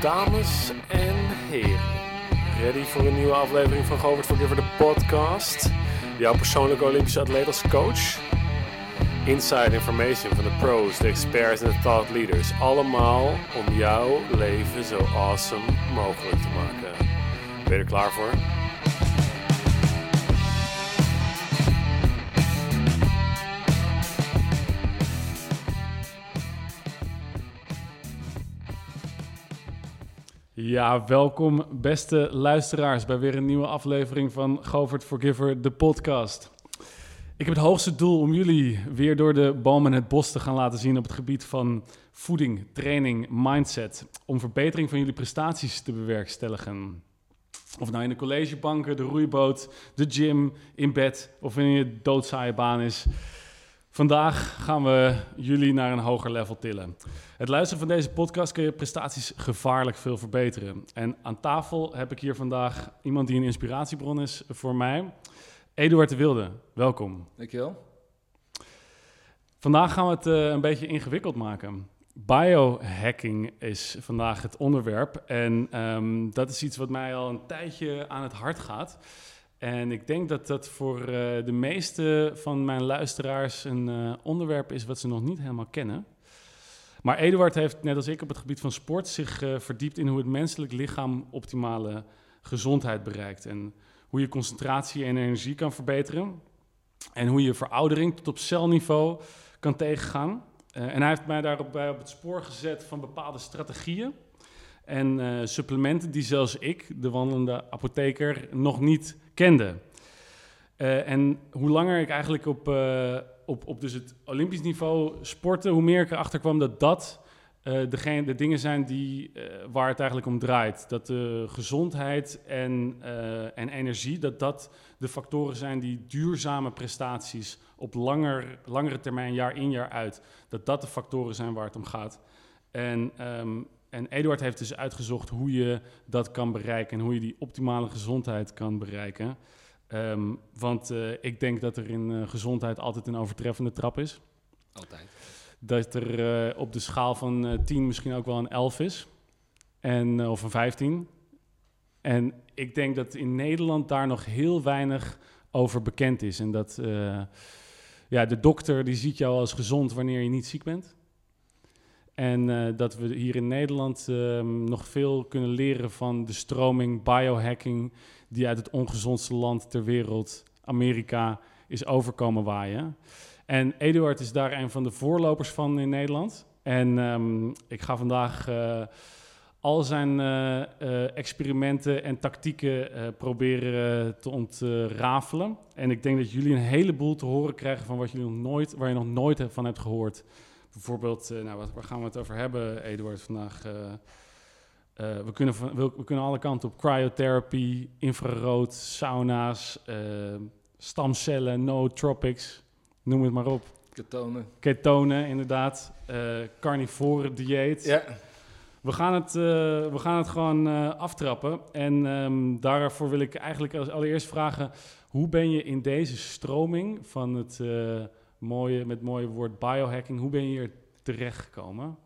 Dames en heren, ready voor een nieuwe aflevering van Govert Forgiver, de podcast? Jouw persoonlijke Olympische atleet als coach? Inside information van de pros, de experts en de thought leaders. Allemaal om jouw leven zo awesome mogelijk te maken. Ben je er klaar voor? Ja, welkom beste luisteraars bij weer een nieuwe aflevering van Govert Forgiver, de podcast. Ik heb het hoogste doel om jullie weer door de boom en het bos te gaan laten zien op het gebied van voeding, training, mindset. Om verbetering van jullie prestaties te bewerkstelligen. Of nou in de collegebanken, de roeiboot, de gym, in bed of in je doodzaaie baan is. Vandaag gaan we jullie naar een hoger level tillen. Het luisteren van deze podcast kun je prestaties gevaarlijk veel verbeteren. En aan tafel heb ik hier vandaag iemand die een inspiratiebron is voor mij. Eduard de Wilde, welkom. Dankjewel. Vandaag gaan we het uh, een beetje ingewikkeld maken. Biohacking is vandaag het onderwerp. En um, dat is iets wat mij al een tijdje aan het hart gaat. En ik denk dat dat voor uh, de meeste van mijn luisteraars een uh, onderwerp is wat ze nog niet helemaal kennen. Maar Eduard heeft, net als ik op het gebied van sport, zich uh, verdiept in hoe het menselijk lichaam optimale gezondheid bereikt. En hoe je concentratie en energie kan verbeteren. En hoe je veroudering tot op celniveau kan tegengaan. en hij heeft mij daarbij op het spoor gezet van bepaalde strategieën en uh, supplementen die zelfs ik, de wandelende apotheker, nog niet kende. Uh, en hoe langer ik eigenlijk op, uh, op, op dus het Olympisch niveau sportte, hoe meer ik erachter kwam dat dat degene, de dingen zijn die, waar het eigenlijk om draait. Dat de gezondheid en, en energie, dat dat de factoren zijn die duurzame prestaties op langer, langere termijn, jaar in jaar uit, dat dat de factoren zijn waar het om gaat. En um, en Eduard heeft dus uitgezocht hoe je dat kan bereiken en hoe je die optimale gezondheid kan bereiken. Um, want uh, ik denk dat er in uh, gezondheid altijd een overtreffende trap is. Altijd. Dat er uh, op de schaal van 10 misschien ook wel een 11 is. En, of een 15. En ik denk dat in Nederland daar nog heel weinig over bekend is. En dat ja, de dokter die ziet jou als gezond wanneer je niet ziek bent. En uh, dat we hier in Nederland uh, nog veel kunnen leren van de stroming biohacking die uit het ongezondste land ter wereld, Amerika, is overkomen waaien. En Eduard is daar een van de voorlopers van in Nederland. En um, ik ga vandaag uh, al zijn experimenten en tactieken proberen te ontrafelen. En ik denk dat jullie een heleboel te horen krijgen van wat jullie nog nooit, waar je nog nooit van hebt gehoord. Bijvoorbeeld, uh, nou, wat, waar gaan we het over hebben, Eduard, vandaag? Uh, uh, we, kunnen van, we, we, kunnen alle kanten op. Cryotherapy, infrarood, sauna's, stamcellen, nootropics, noem het maar op. Ketonen. Ketonen, inderdaad. carnivore dieet. Ja. We gaan het, we gaan het gewoon aftrappen. En um, daarvoor wil ik eigenlijk als allereerst vragen... hoe ben je in deze stroming van het mooie, met mooie woord biohacking. Hoe ben je hier terechtgekomen?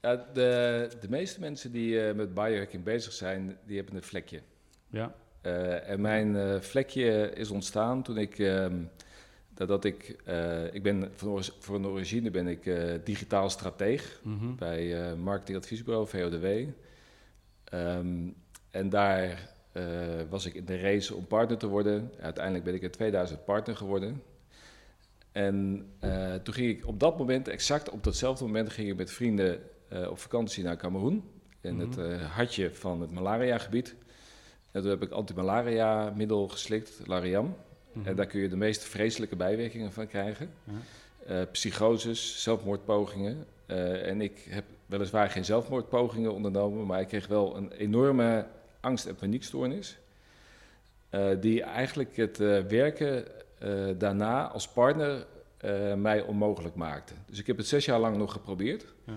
Ja, de, de meeste mensen die uh, met biohacking bezig zijn, die hebben een vlekje. Ja. Uh, en mijn uh, vlekje is ontstaan toen ik, ehm, dat ik, ik ben van, van origine ben ik digitaal strateeg mm -hmm. bij marketingadviesbureau VODW. Um, en daar was ik in de race om partner te worden. Uiteindelijk ben ik in 2000 partner geworden. En uh, toen ging ik op dat moment, exact op datzelfde moment, ging ik met vrienden uh, op vakantie naar Cameroen. In mm -hmm. het uh, hartje van het malaria-gebied. En toen heb ik antimalaria-middel geslikt, Lariam. Mm -hmm. En daar kun je de meest vreselijke bijwerkingen van krijgen. Ja. psychoses, zelfmoordpogingen. en ik heb weliswaar geen zelfmoordpogingen ondernomen, maar ik kreeg wel een enorme angst- en paniekstoornis. die eigenlijk het werken daarna als partner uh, mij onmogelijk maakte. Dus ik heb het zes jaar lang nog geprobeerd. Ja.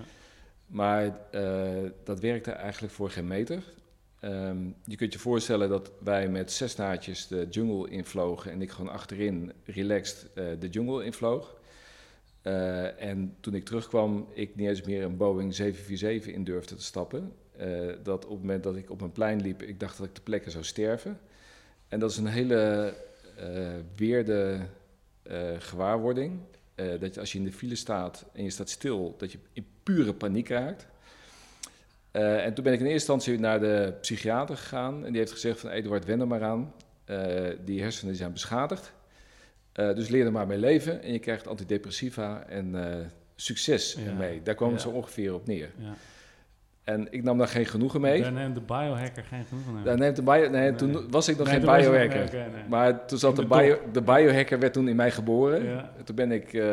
Maar uh, dat werkte eigenlijk voor geen meter. Um, je kunt je voorstellen dat wij met zes naadjes de jungle invlogen en ik gewoon achterin relaxed de jungle invloog. Uh, en toen ik terugkwam, ik niet eens meer een Boeing 747 in durfde te stappen. Uh, dat op het moment dat ik op een plein liep, ik dacht dat ik te plekken zou sterven. En dat is een hele uh, weerde gewaarwording. dat je als je in de file staat en je staat stil, dat je in pure paniek raakt. en toen ben ik in eerste instantie naar de psychiater gegaan. En die heeft gezegd van Eduard, wen er maar aan. die hersenen zijn beschadigd. Uh, dus leer er maar mee leven en je krijgt antidepressiva en succes ja. mee. Daar kwam ja. zo ongeveer op neer. Ja. En ik nam daar geen genoegen mee. Daar neemt de biohacker geen genoegen mee. Daar neemt de bio, nee, toen was ik nog nee, geen biohacker. Okay, nee. Maar toen zat de, de, bio, de biohacker werd toen in mij geboren. Toen ben ik uh,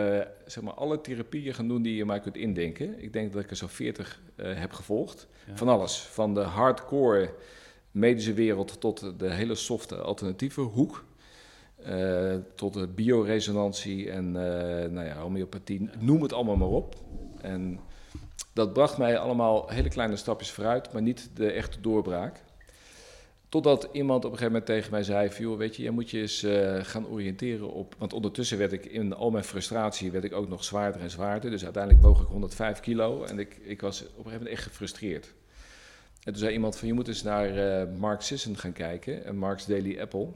zeg maar alle therapieën gaan doen die je maar kunt indenken. Ik denk dat ik er zo 40 heb gevolgd. Van alles. Van de hardcore medische wereld tot de hele softe alternatieve hoek. Uh, tot de bioresonantie en nou ja, homeopathie, noem het allemaal maar op. En dat bracht mij allemaal hele kleine stapjes vooruit, maar niet de echte doorbraak. Totdat iemand op een gegeven moment tegen mij zei: joh, weet je, je moet je eens uh, gaan oriënteren op. Want ondertussen werd ik in al mijn frustratie werd ik ook nog zwaarder en zwaarder. Dus uiteindelijk woog ik 105 kilo en ik, ik was op een gegeven moment echt gefrustreerd. En toen zei iemand van je moet eens naar uh, Mark Sisson gaan kijken, en Mark's Daily Apple.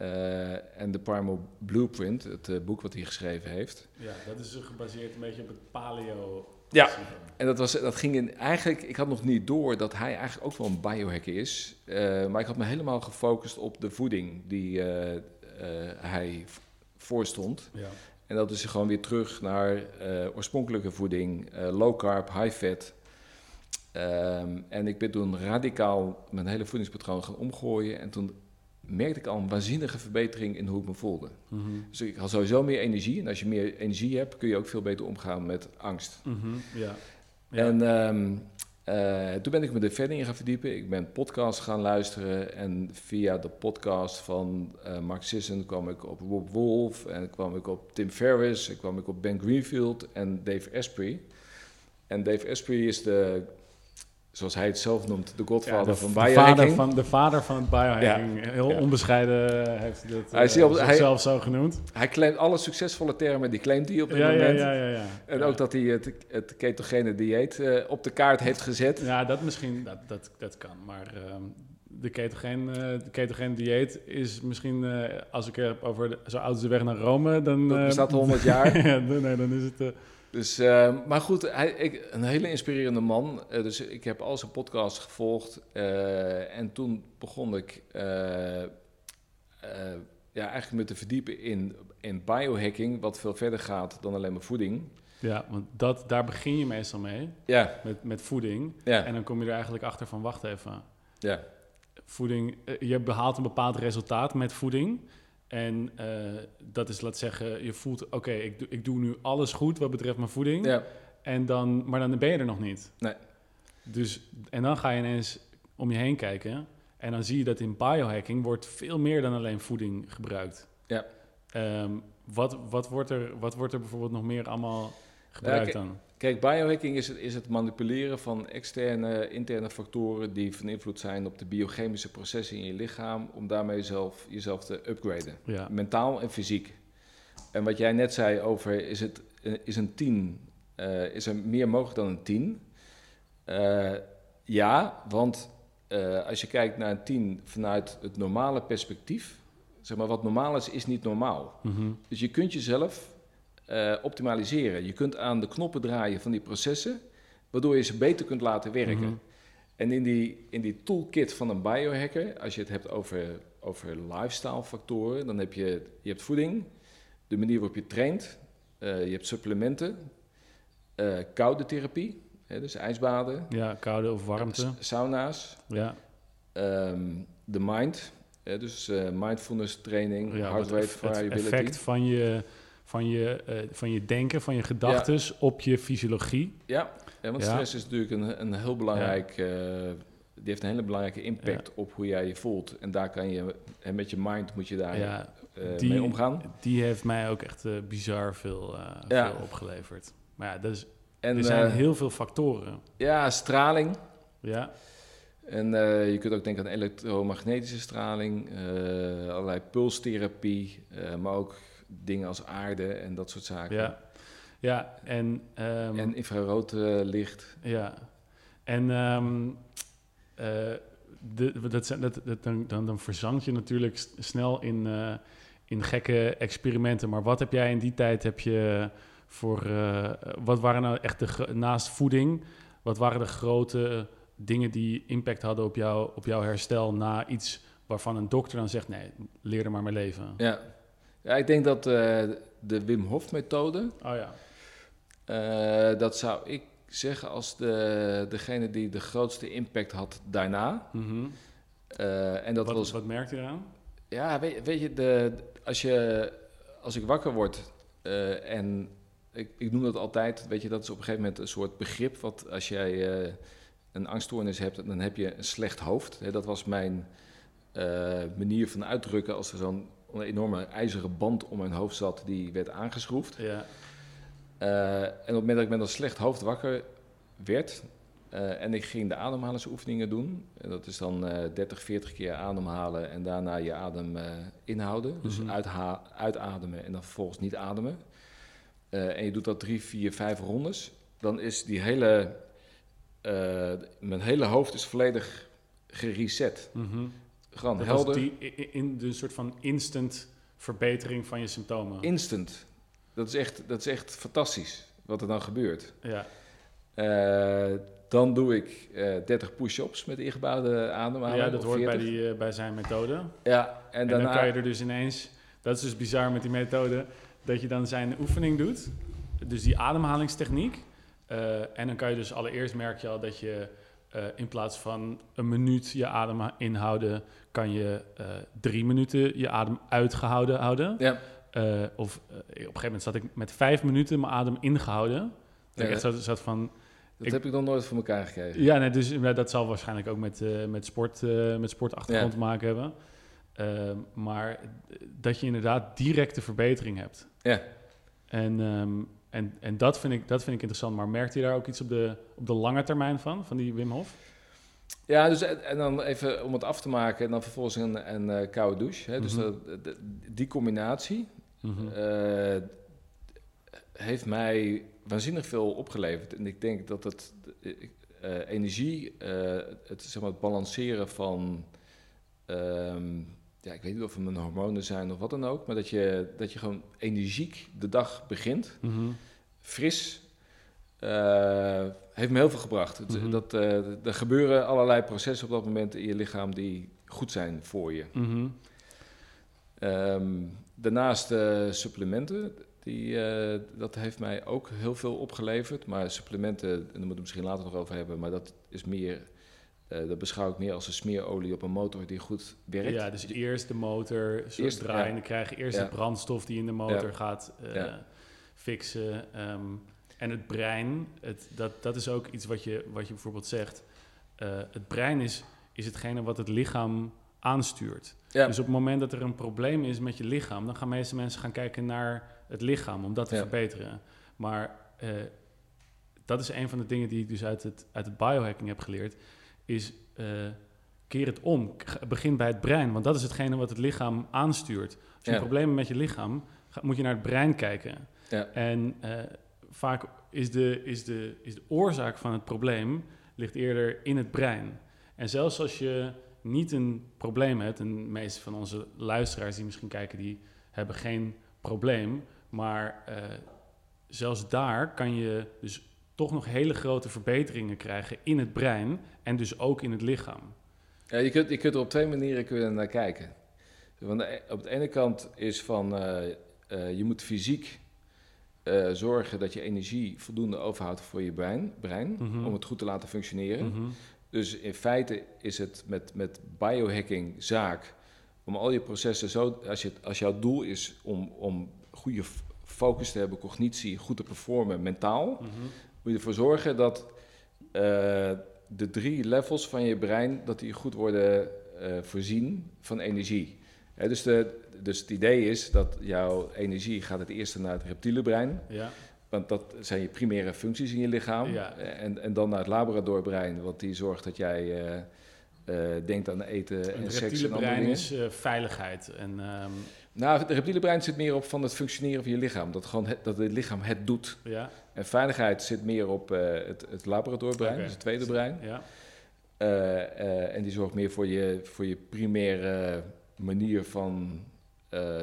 Uh, en de Primal Blueprint, het boek wat hij geschreven heeft. Ja, dat is gebaseerd een beetje op het paleo. Ja, en dat, was, dat ging in, eigenlijk, ik had nog niet door dat hij eigenlijk ook wel een biohacker is. Uh, maar ik had me helemaal gefocust op de voeding die hij voorstond. Ja. En dat is gewoon weer terug naar oorspronkelijke voeding, low carb, high fat. Um, en ik ben toen radicaal mijn hele voedingspatroon gaan omgooien. En toen merkte ik al een waanzinnige verbetering in hoe ik me voelde. Mhm. Dus ik had sowieso meer energie. En als je meer energie hebt, kun je ook veel beter omgaan met angst. Mhm, ja. En um, uh, toen ben ik me er verder in gaan verdiepen. Ik ben podcasts gaan luisteren. En via de podcast van uh, Mark Sisson kwam ik op Rob Wolf. En kwam ik op Tim Ferriss. En kwam ik op Ben Greenfield en Dave Asprey. En Dave Asprey is de zoals hij het zelf noemt, de godvader ja, van biohacking. De vader van, de vader van biohacking. Ja. Heel onbescheiden heeft dat hij uh, hij, zelf zo genoemd. Hij claimt alle succesvolle termen, die claimt hij op dit moment. Ja, ja, ja, En ook dat hij het, het ketogene dieet uh, op de kaart heeft gezet. Ja, dat misschien, dat, dat, dat kan. Maar uh, de ketogene, de ketogene dieet is misschien, als ik heb over de, zo oud is de weg naar Rome, dan... Dat bestaat 100 jaar. ja, nee, dan is het... Dus, uh, maar goed, hij, ik, een hele inspirerende man. Uh, dus ik heb al zijn podcast gevolgd. Uh, en toen begon ik ja, eigenlijk me te verdiepen in, in biohacking, wat veel verder gaat dan alleen maar voeding. Ja, want dat, daar begin je meestal mee. Ja. Met, met voeding. Ja. En dan kom je er eigenlijk achter van, wacht even. Ja. Voeding, je behaalt een bepaald resultaat met voeding. En uh, dat is, laat zeggen, je voelt, oké, ik, doe, ik doe nu alles goed wat betreft mijn voeding. Ja. En dan, maar dan ben je er nog niet. Nee. Dus, en dan ga je ineens om je heen kijken. En dan zie je dat in biohacking wordt veel meer dan alleen voeding gebruikt. Ja. Um, wat, wat, wordt er, wat wordt er bijvoorbeeld nog meer allemaal gebruikt ja, dan? Kijk, biohacking is het, is het manipuleren van externe, interne factoren die van invloed zijn op de biochemische processen in je lichaam, om daarmee zelf, jezelf te upgraden. Ja. Mentaal en fysiek. En wat jij net zei over, is, het, is een 10, uh, eh, is er meer mogelijk dan een 10? Uh, eh, ja, want uh, als je kijkt naar een 10 vanuit het normale perspectief, zeg maar wat normaal is, is niet normaal. Mm -hmm. Dus je kunt jezelf uh, optimaliseren. Je kunt aan de knoppen draaien van die processen, waardoor je ze beter kunt laten werken. Mhm. En in die, in die toolkit van een biohacker, als je het hebt over, over lifestyle factoren, dan heb je, je hebt voeding, de manier waarop je traint, uh, je hebt supplementen, uh, koude therapie, hè, dus ijsbaden. Ja, koude of warmte. Sauna's. Ja. Um, de mind, hè, dus mindfulness training, ja, heart rate variability. Het effect van je van je, uh, van je denken, van je gedachten op je fysiologie. Ja, ja want stress is natuurlijk een, een heel belangrijk... Uh, die heeft een hele belangrijke impact op hoe jij je voelt. En daar kan je, en met je mind moet je daar ja, uh, die, mee omgaan. Die heeft mij ook echt bizar veel, veel opgeleverd. Maar ja, dat is, en, er zijn heel veel factoren. Ja, straling. Ja. En uh, je kunt ook denken aan elektromagnetische straling, uh, allerlei pulstherapie, maar ook dingen als aarde en dat soort zaken. Ja, Ja, en... Um, en infrarood licht. Ja, en um, de, dat, dat, dat, dan, dan, dan verzand je natuurlijk snel in, in gekke experimenten. Maar wat heb jij in die tijd, heb je voor... wat waren nou echt de, naast voeding, wat waren de grote dingen die impact hadden op, jou, op jouw herstel na iets waarvan een dokter dan zegt, nee, leer er maar mee leven? Ja, ja ik denk dat uh, de Wim Hof methode, oh, ja. Uh, dat zou ik zeggen als de, degene die de grootste impact had daarna. Mm -hmm. uh, en dat wat, was, wat merkt je eraan? Ja, weet, weet je, de, als, je, als ik wakker word en ik, ik noem dat altijd, weet je, dat is op een gegeven moment een soort begrip. Wat als jij een angststoornis hebt, dan heb je een slecht hoofd. dat was mijn manier van uitdrukken als er zo'n enorme ijzeren band om mijn hoofd zat, die werd aangeschroefd. Ja. Uh, en op het moment dat ik met een slecht hoofd wakker werd uh, en ik ging de ademhalingsoefeningen doen, en dat is dan 30, 40 keer ademhalen en daarna je adem inhouden, dus mm -hmm. uitademen en dan vervolgens niet ademen. en je doet dat drie, vier, vijf rondes, dan is die hele, mijn hele hoofd is volledig gereset. Mm -hmm. Gewoon dat helder. Die, in de soort van instant verbetering van je symptomen. Instant. Dat is echt, dat is echt fantastisch wat er dan gebeurt. Ja. Uh, dan doe ik uh, 30 push-ups met ingebouwde ademhaling. Ja, dat hoort bij, die, uh, bij zijn methode. Ja, en, en daarna... dan kan je er dus ineens... Dat is dus bizar met die methode. Dat je dan zijn oefening doet. Dus die ademhalingstechniek. En dan kan je dus allereerst merk je al dat je... Uh, in plaats van een minuut je adem inhouden, kan je uh, drie minuten je adem uitgehouden houden. Ja. Uh, of op een gegeven moment zat ik met vijf minuten mijn adem ingehouden. Dat ik zat, zat van... Dat ik, heb ik nog nooit voor elkaar gekregen. Ja, nee, dus dat zal waarschijnlijk ook met, met, sport, met sportachtergrond ja. te maken hebben. maar dat je inderdaad directe verbetering hebt. Ja. En, um, en, en dat, vind ik, dat vind ik interessant. Maar merkte je daar ook iets op de, op de lange termijn van, van die Wim Hof? Ja, dus en dan even om het af te maken en dan vervolgens een, een uh, koude douche. Hè? Mm -hmm. Dus dat, de, die combinatie mm -hmm. uh, heeft mij waanzinnig veel opgeleverd. En ik denk dat het uh, energie, het, zeg maar, het balanceren van, um, ja, ik weet niet of het mijn hormonen zijn of wat dan ook, maar dat je, dat je gewoon energiek de dag begint, mm -hmm. fris. Uh, heeft me heel veel gebracht. Mhm. mm -hmm. dat, uh, er gebeuren allerlei processen op dat moment in je lichaam die goed zijn voor je. Mm -hmm. um, daarnaast uh, supplementen. Die, uh, dat heeft mij ook heel veel opgeleverd. Maar supplementen, en daar moeten we misschien later nog over hebben, maar dat is meer. Dat beschouw ik meer als een smeerolie op een motor die goed werkt. Ja, dus eerst de motor eerst draaien. Ja. Dan krijg je eerst ja. de brandstof die in de motor gaat fixen. Um, en het brein, het, dat, dat is ook iets wat je, wat je bijvoorbeeld zegt. Uh, het brein is, is hetgene wat het lichaam aanstuurt. Dus op het moment dat er een probleem is met je lichaam, dan gaan meeste mensen gaan kijken naar het lichaam om dat te verbeteren. Maar dat is een van de dingen die ik dus uit het, uit het biohacking heb geleerd, is uh, keer het om. Begin bij het brein, want dat is hetgene wat het lichaam aanstuurt. Als je Ja. een probleem hebt met je lichaam, ga, moet je naar het brein kijken. Ja. En uh, vaak is de, is, de, is de oorzaak van het probleem ligt eerder in het brein. En zelfs als je niet een probleem hebt, en de meeste van onze luisteraars die misschien kijken, die hebben geen probleem, maar uh, zelfs daar kan je dus toch nog hele grote verbeteringen krijgen in het brein en dus ook in het lichaam. Ja, je, kunt, je kunt er op twee manieren kunnen naar kijken. Want de, op de ene kant is van uh, uh, je moet fysiek uh, zorgen dat je energie voldoende overhoudt voor je brein, brein Mhm. mm -hmm. om het goed te laten functioneren. Mm -hmm. Dus in feite is het met, met biohacking zaak om al je processen zo, als, je, als jouw doel is om, om goede focus te hebben, cognitie, goed te performen mentaal, Mhm. mm -hmm. Moet je ervoor zorgen dat uh, de drie levels van je brein dat die goed worden uh, voorzien van energie. He, dus, de, dus het idee is dat jouw energie gaat het eerste naar het reptiele brein. Ja. Want dat zijn je primaire functies in je lichaam. Ja. En, en dan naar het laboradorbrein, want die zorgt dat jij uh, uh, denkt aan eten en het seks en reptiele brein dingen. is uh, veiligheid. En, um, Nou, het reptiele brein zit meer op van het functioneren van je lichaam. Dat, gewoon het, dat het lichaam het doet. Ja, En veiligheid zit meer op eh, het, het laboratorbrein, Oké. dus het tweede brein. ja, Eh, eh, en die zorgt meer voor je, voor je primaire manier van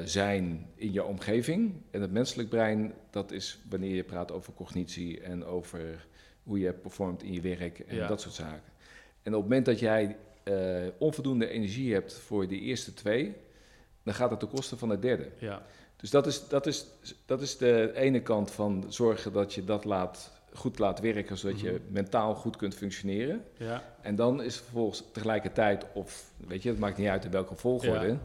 zijn in je omgeving. En het menselijk brein, dat is wanneer je praat over cognitie en over hoe je performt in je werk en Ja. dat soort zaken. En op het moment dat jij onvoldoende energie hebt voor die eerste twee, dan gaat het ten koste van de derde. ja, Dus dat is, dat, is, dat is de ene kant van zorgen dat je dat laat, goed laat werken, zodat je Mhm. mentaal goed kunt functioneren. ja, En dan is vervolgens tegelijkertijd, of weet je, het maakt niet uit in welke volgorde,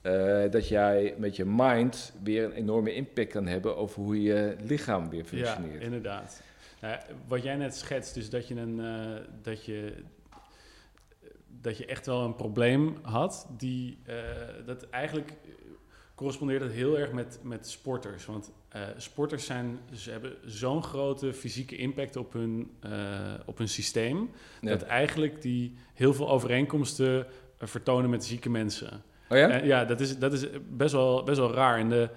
eh, dat jij met je mind weer een enorme impact kan hebben over hoe je lichaam weer ja, functioneert. inderdaad. Nou, wat jij net schetst, dus dat je, een, eh, dat je, dat je echt wel een probleem had, die, eh, dat eigenlijk correspondeert het heel erg met, met sporters. Want eh, sporters zijn, ze hebben zo'n grote fysieke impact op hun, eh, op hun systeem, Ja. dat eigenlijk die heel veel overeenkomsten eh, vertonen met zieke mensen. Oh ja? Ja, dat is, dat is best, wel, best wel raar. En de,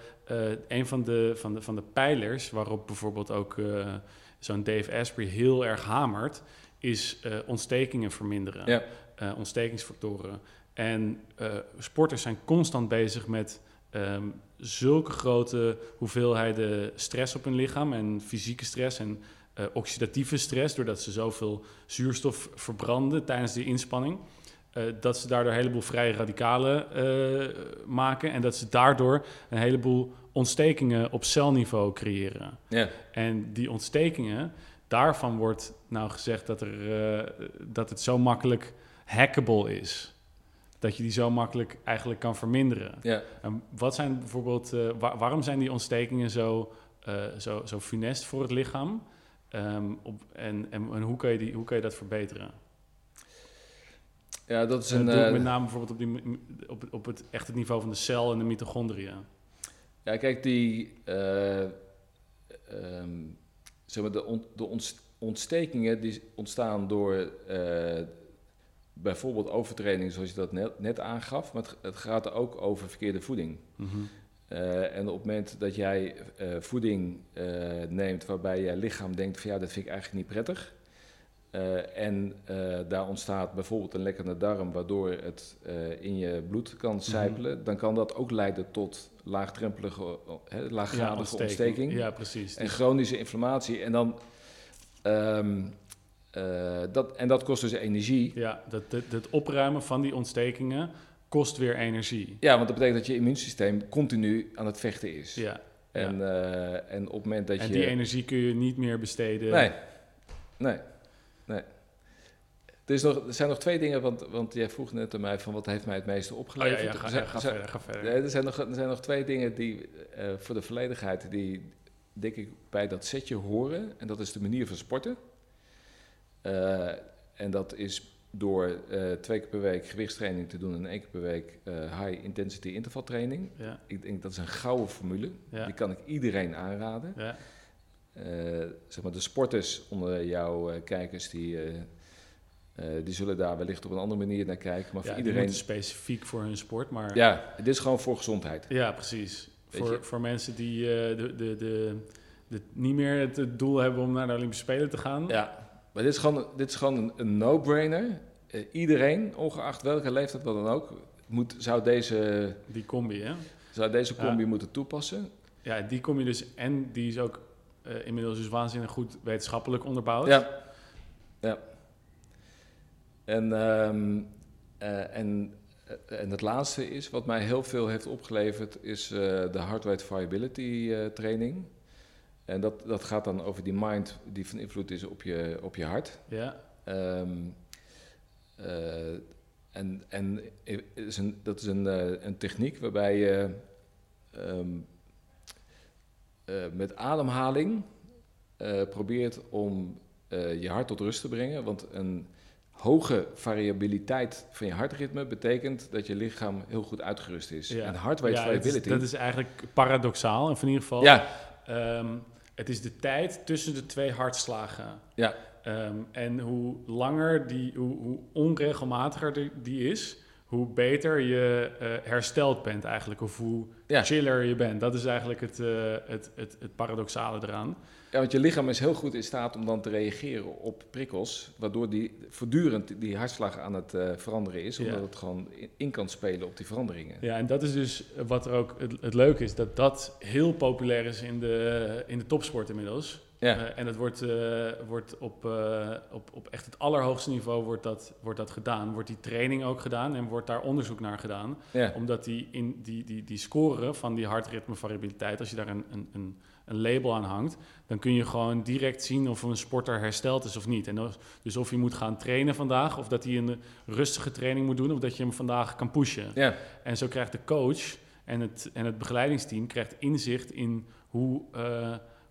een van de, van, de, van de pijlers waarop bijvoorbeeld ook zo'n Dave Asprey heel erg hamert, is ontstekingen verminderen. Ja. Ontstekingsfactoren. En sporters zijn constant bezig met ehm, zulke grote hoeveelheden stress op hun lichaam en fysieke stress en eh, oxidatieve stress, doordat ze zoveel zuurstof verbranden tijdens de inspanning. eh, dat ze daardoor een heleboel vrije radicalen eh, maken en dat ze daardoor een heleboel ontstekingen op celniveau creëren. Ja. En die ontstekingen, daarvan wordt nou gezegd dat, er, dat het zo makkelijk hackable is. Dat je die zo makkelijk eigenlijk kan verminderen. Ja. En wat zijn bijvoorbeeld, eh, wa- waarom zijn die ontstekingen zo, eh, zo, zo funest voor het lichaam? Ehm, op, en en, en hoe, kan je die, hoe kan je dat verbeteren? ja, dat is En een... dat doe ik eh, met name bijvoorbeeld op, die, op, op het, echt het niveau van de cel en de mitochondriën. Ja, kijk, die, eh, ehm, zeg maar, de, ont- de ontst- ontstekingen die ontstaan door bijvoorbeeld overtraining, zoals je dat net, net aangaf, maar het, het gaat er ook over verkeerde voeding. Mhm. Eh, en op het moment dat jij eh, voeding eh, neemt waarbij je lichaam denkt van ja, dat vind ik eigenlijk niet prettig. en daar ontstaat bijvoorbeeld een lekkende darm waardoor het in je bloed kan sijpelen, dan kan dat ook leiden tot laagdrempelige, hè, laaggradige ontsteking, Ja, precies. en chronische inflammatie. En, dan, ehm, eh, dat, en dat kost dus energie. ja, dat, dat, het opruimen van die ontstekingen kost weer energie. Ja, want dat betekent dat je immuunsysteem continu aan het vechten is. Ja. En, ja. eh, en op het moment dat en je... die energie kun je niet meer besteden. Nee, nee, nee. Er, is nog, er zijn nog twee dingen, want, want jij vroeg net aan mij van wat heeft mij het meeste Oh, ja, opgeleverd. ja, Er ga, zijn- ja, ga er verder, ga verder. er, zijn nog, er zijn nog twee dingen die eh, voor de volledigheid, die denk ik bij dat setje horen. En dat is de manier van sporten. Eh, en dat is door eh, twee keer per week gewichtstraining te doen en één keer per week eh, high intensity intervaltraining. Ja, Ik denk dat is een gouden formule. ja, Die kan ik iedereen aanraden. ja. Zeg maar de sporters onder jouw kijkers, die, die zullen daar wellicht op een andere manier naar kijken. Maar ja voor iedereen... specifiek voor hun sport, maar... Ja, dit is gewoon voor gezondheid. Ja, precies. Weet Voor, je- voor mensen die de, de, de, de, niet meer het doel hebben om naar de Olympische Spelen te gaan. Ja, maar dit is gewoon, dit is gewoon een, een no-brainer. Eh, iedereen, ongeacht welke leeftijd wat dan ook, moet, zou deze, Die combi, hè? zou deze Ja. combi moeten toepassen. Ja, die kom je dus... En die is ook eh, inmiddels dus waanzinnig goed wetenschappelijk onderbouwd. Ja. ja. En, ehm, eh, en, en het laatste is, wat mij heel veel heeft opgeleverd, is de heart rate variability eh, training. En dat, dat gaat dan over die mind die van invloed is op je, op je hart. Ja, Ehm, eh, en en is een, dat is een, eh, een techniek waarbij je ehm, eh, met ademhaling probeert om je hart tot rust te brengen. Want een hoge variabiliteit van je hartritme betekent dat je lichaam heel goed uitgerust is. Ja. En heart rate ja variability. dat is eigenlijk paradoxaal. In ieder geval... ja, Ehm, het is de tijd tussen de twee hartslagen. Ja. Ehm, en hoe langer die, hoe, hoe onregelmatiger die, die is, hoe beter je uh, hersteld bent eigenlijk, of hoe chiller je bent. Dat is eigenlijk het, uh, het, het, het paradoxale eraan. Ja, want je lichaam is heel goed in staat om dan te reageren op prikkels, waardoor die voortdurend die hartslag aan het uh, veranderen is, omdat het gewoon in, kan spelen op die veranderingen. Ja, en dat is dus wat er ook het, het leuke is, dat dat heel populair is in de, in de topsport inmiddels. Ja. Uh, en het wordt, uh, wordt op, op, op echt het allerhoogste niveau wordt dat, wordt dat gedaan. Wordt die training ook gedaan en wordt daar onderzoek naar gedaan. Ja. Omdat die, in, die, die, die score van die hartritmevariabiliteit, als je daar een, een, een, een, label aan hangt, dan kun je gewoon direct zien of een sporter hersteld is of niet. En dus of je moet gaan trainen vandaag, of dat hij een rustige training moet doen, of dat je hem vandaag kan pushen. Ja. En zo krijgt de coach en het, en het begeleidingsteam krijgt inzicht in hoe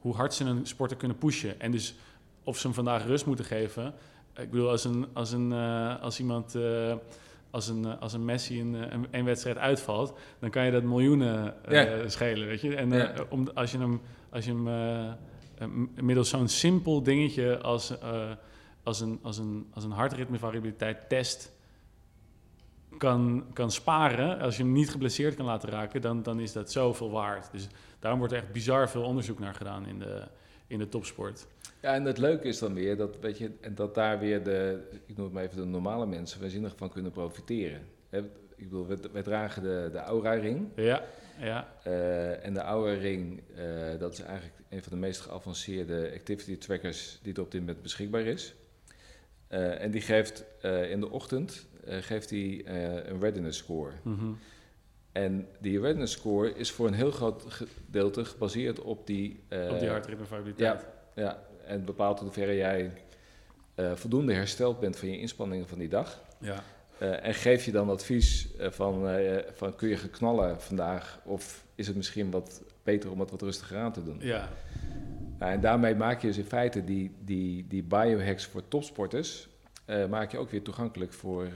hoe hard ze een sporter kunnen pushen. En dus of ze hem vandaag rust moeten geven. Ik bedoel, als, een, als, een, uh, als iemand, uh, als, een, uh, als een Messi een, een, een, wedstrijd uitvalt, dan kan je dat miljoenen ja. schelen, weet je. En om, als je hem, als je hem middels zo'n simpel dingetje als, als, een, als, een, als een hartritmevariabiliteit test kan, kan sparen, als je hem niet geblesseerd kan laten raken, dan, dan is dat zoveel waard. Dus daarom wordt er echt bizar veel onderzoek naar gedaan in de, in de topsport. Ja, en het leuke is dan weer dat, weet je, en dat daar weer de, ik noem het maar even de normale mensen, waanzinnig van kunnen profiteren. ik bedoel, wij, dragen de, de Aura-ring. Ja, ja. Uh, en de Aura-ring, uh, dat is eigenlijk een van de meest geavanceerde activity trackers die er op dit moment beschikbaar is. Uh, en die geeft in de ochtend geeft hij, een readiness score. Mm en die awareness score is voor een heel groot gedeelte gebaseerd op die... Op die hartritmevariabiliteit. Ja, ja, en bepaalt in hoeverre jij uh, voldoende hersteld bent van je inspanningen van die dag. Ja. Uh, en geef je dan advies van, van kun je geknallen vandaag of is het misschien wat beter om het wat rustiger aan te doen. Ja. Nou, en daarmee maak je dus in feite die, die, die biohacks voor topsporters, maak je ook weer toegankelijk voor,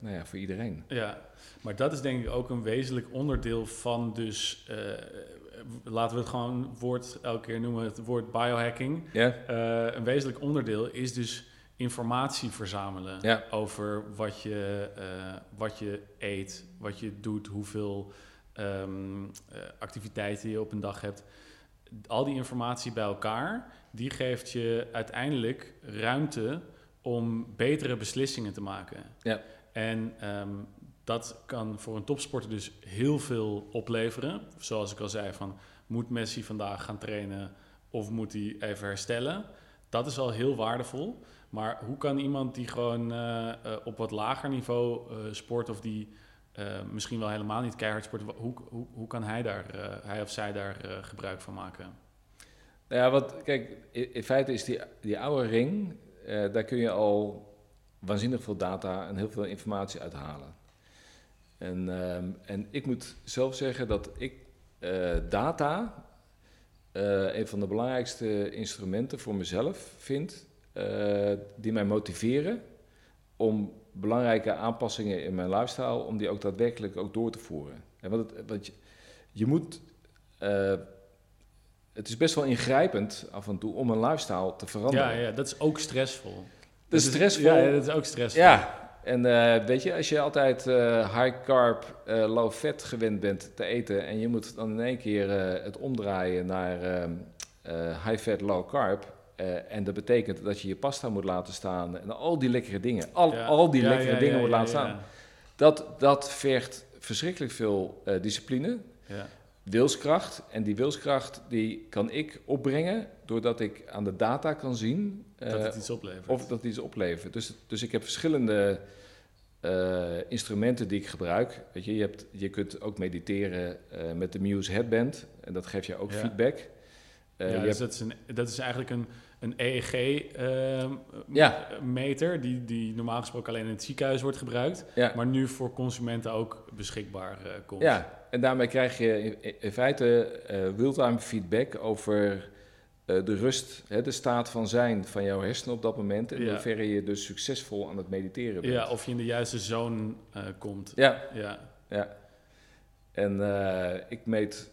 nou ja, voor iedereen. Ja, maar dat is denk ik ook een wezenlijk onderdeel van dus... Uh, laten we het gewoon woord elke keer noemen, het woord biohacking. Uh, een wezenlijk onderdeel is dus informatie verzamelen over wat je, uh, wat je eet, wat je doet, hoeveel um, activiteiten je op een dag hebt. Al die informatie bij elkaar, die geeft je uiteindelijk ruimte om betere beslissingen te maken. Ja. En um, dat kan voor een topsporter dus heel veel opleveren. Zoals ik al zei, van moet Messi vandaag gaan trainen of moet hij even herstellen? Dat is al heel waardevol. Maar hoe kan iemand die gewoon uh, uh, op wat lager niveau uh, sport of die misschien wel helemaal niet keihard sport, hoe, hoe, hoe kan hij, daar, hij of zij daar gebruik van maken? Nou ja, wat, kijk, in, feite is die, die oude ring, daar kun je al waanzinnig veel data en heel veel informatie uithalen. En, ehm, en ik moet zelf zeggen dat ik uh, data uh, een van de belangrijkste instrumenten voor mezelf vind, uh, die mij motiveren om belangrijke aanpassingen in mijn lifestyle, om die ook daadwerkelijk ook door te voeren. En wat het, wat je, je moet, het is best wel ingrijpend af en toe om een lifestyle te veranderen. Ja, ja dat is ook stressvol. Dat is stressvol. Ja, dat is ook stressvol. Ja, en uh, weet je, als je altijd uh, high carb, uh, low fat gewend bent te eten en je moet dan in één keer het omdraaien naar ehm, high fat, low carb. en dat betekent dat je je pasta moet laten staan en al die lekkere dingen, al, al die lekkere dingen moet laten staan. Dat, dat vergt verschrikkelijk veel discipline, wilskracht. En die wilskracht die kan ik opbrengen doordat ik aan de data kan zien dat het iets oplevert. Of dat het iets oplevert. Dus, dus ik heb verschillende uh, instrumenten die ik gebruik. Weet je, je, hebt, je kunt ook mediteren uh, met de Muse Headband. En dat geeft je ook ja. feedback. Ja, dus dat, is een, dat is eigenlijk een, een EEG-meter... Ja. Die, die normaal gesproken alleen in het ziekenhuis wordt gebruikt... Ja. maar nu voor consumenten ook beschikbaar komt. Ja, en daarmee krijg je in, in feite real-time feedback over eh, de rust, hè, de staat van zijn van jouw hersenen op dat moment. En ja. hoeverre je dus succesvol aan het mediteren bent. Ja, of je in de juiste zone uh, komt. Ja. ja. ja. En uh, ik meet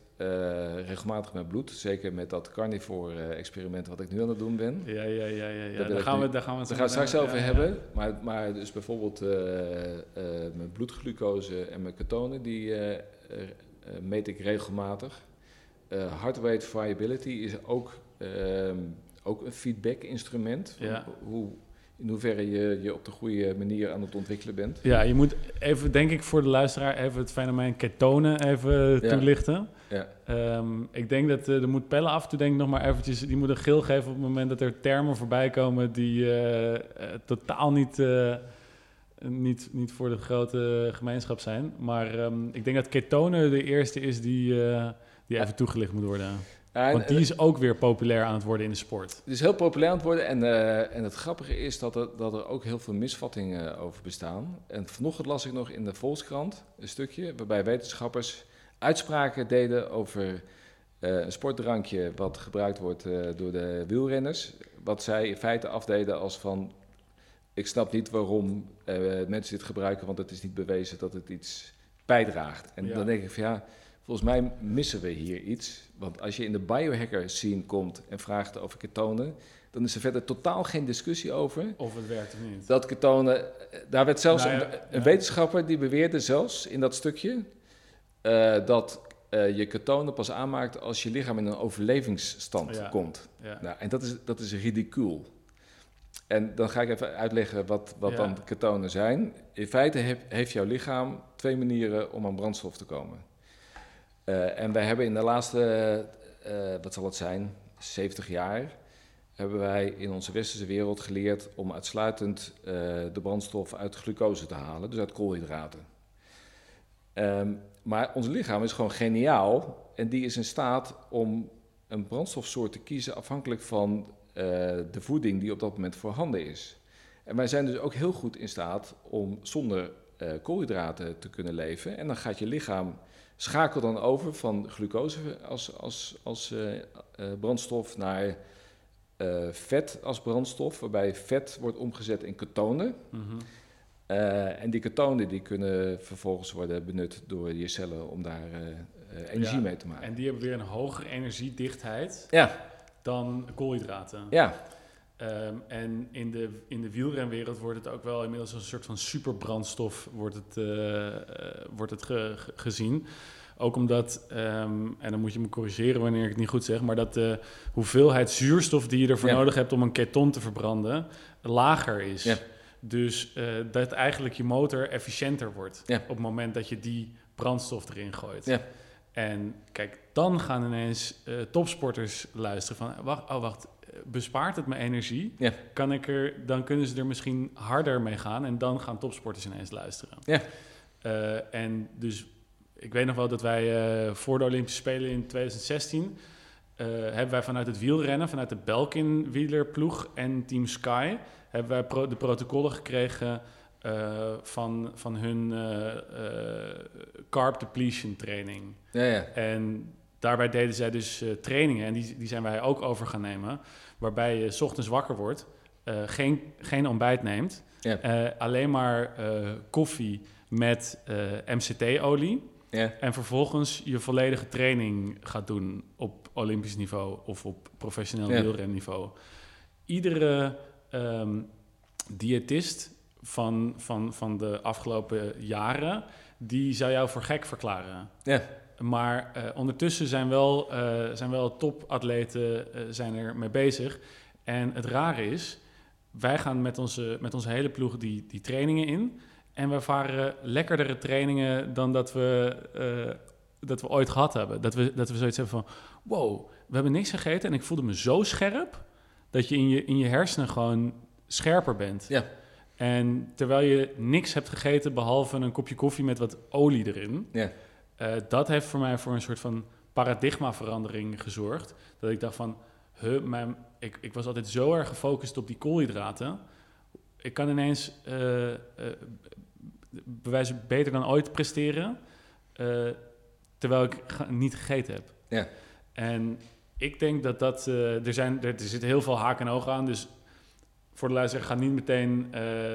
regelmatig met bloed. Zeker met dat carnivore experiment wat ik nu aan het doen ben. Ja, ja, ja. ja, ja. Daar, gaan we, daar gaan we het, daar gaan straks over hebben. Maar, maar dus bijvoorbeeld mijn bloedglucose en mijn ketonen, die meet ik regelmatig. heart rate variability is ook, ehm, ook een feedback instrument. Ja. Hoe, in hoeverre je je op de goede manier aan het ontwikkelen bent. Ja, je moet even, denk ik, voor de luisteraar even het fenomeen ketonen even toelichten. Ja. Ehm, ik denk dat uh, er moet pellen af en toe denk ik nog maar eventjes, die moet een geel geven op het moment dat er termen voorbij komen die uh, totaal niet, niet, niet voor de grote gemeenschap zijn. Maar um, ik denk dat ketonen de eerste is die, die even toegelicht moet worden. Want die is ook weer populair aan het worden in de sport. Het is heel populair aan het worden. En, uh, en het grappige is dat er, dat er ook heel veel misvattingen over bestaan. En vanochtend las ik nog in de Volkskrant een stukje waarbij wetenschappers uitspraken deden over uh, een sportdrankje wat gebruikt wordt uh, door de wielrenners. Wat zij in feite afdeden als van. Ik snap niet waarom mensen dit gebruiken, want het is niet bewezen dat het iets bijdraagt. En dan denk ik van ja Volgens mij missen we hier iets. Want als je in de biohacker scene komt en vraagt over ketonen, dan is er verder totaal geen discussie over. Of het werkt of niet. Dat ketonen, daar werd zelfs nou een, wetenschapper die beweerde zelfs in dat stukje uh, dat uh, je ketonen pas aanmaakt als je lichaam in een overlevingsstand komt. Nou, en dat is, dat is ridicuul. En dan ga ik even uitleggen wat, wat dan ketonen zijn. In feite heb, heeft jouw lichaam twee manieren om aan brandstof te komen. Uh, en wij hebben in de laatste, uh, wat zal het zijn, 70 jaar, hebben wij in onze westerse wereld geleerd om uitsluitend de brandstof uit glucose te halen, dus uit koolhydraten. Um, maar ons lichaam is gewoon geniaal en die is in staat om een brandstofsoort te kiezen afhankelijk van de voeding die op dat moment voorhanden is. En wij zijn dus ook heel goed in staat om zonder koolhydraten te kunnen leven. En dan gaat je lichaam Schakel dan over van glucose als, als, als uh, brandstof naar vet als brandstof, waarbij vet wordt omgezet in ketonen. Mm. En die ketonen die kunnen vervolgens worden benut door je cellen om daar energie ja, mee te maken. En die hebben weer een hogere energiedichtheid ja. dan koolhydraten. Ja. Um, en in de, in de wielrenwereld wordt het ook wel inmiddels een soort van superbrandstof wordt het, uh, wordt het ge, ge, gezien. Ook omdat, um, en dan moet je me corrigeren wanneer ik het niet goed zeg, maar dat de hoeveelheid zuurstof die je ervoor nodig hebt om een keton te verbranden lager is. Ja. Dus uh, dat eigenlijk je motor efficiënter wordt ja. op het moment dat je die brandstof erin gooit. Ja. En kijk, dan gaan ineens uh, topsporters luisteren van, wacht, oh wacht, bespaart het me energie? Ja. Kan ik er, dan kunnen ze er misschien harder mee gaan en dan gaan topsporters ineens luisteren. Ja. Uh, en dus ik weet nog wel dat wij uh, voor de Olympische Spelen in 2016 uh, hebben wij vanuit het wielrennen, vanuit de Belkin wielerploeg en Team Sky, hebben wij pro de protocollen gekregen uh, van, van hun carb depletion training. Ja, ja. En daarbij deden zij dus trainingen en die, die zijn wij ook over gaan nemen waarbij je s ochtends wakker wordt, geen, geen ontbijt neemt, alleen maar koffie met MCT-olie. En vervolgens je volledige training gaat doen op Olympisch niveau of op professioneel ja. wielrenniveau. Iedere um, diëtist van, van, van de afgelopen jaren, die zou jou voor gek verklaren. Ja. Maar uh, ondertussen zijn wel, uh, zijn wel topatleten uh, zijn er mee bezig. En het rare is, wij gaan met onze, met onze hele ploeg die, die trainingen in. En we varen lekkerdere trainingen dan dat we, dat we ooit gehad hebben. Dat we, dat we zoiets hebben van, wow, we hebben niks gegeten en ik voelde me zo scherp... dat je in je, in je hersenen gewoon scherper bent. Ja. En terwijl je niks hebt gegeten behalve een kopje koffie met wat olie erin... Ja uh, dat heeft voor mij voor een soort van paradigmaverandering gezorgd. Dat ik dacht van, huh, mijn, ik, ik was altijd zo erg gefocust op die koolhydraten. Ik kan ineens uh, uh, bewijzen beter dan ooit presteren, terwijl ik niet gegeten heb. Ja. En ik denk dat dat, er, zijn, er, er zitten heel veel haken en ogen aan, dus voor de luisteraar, ga niet meteen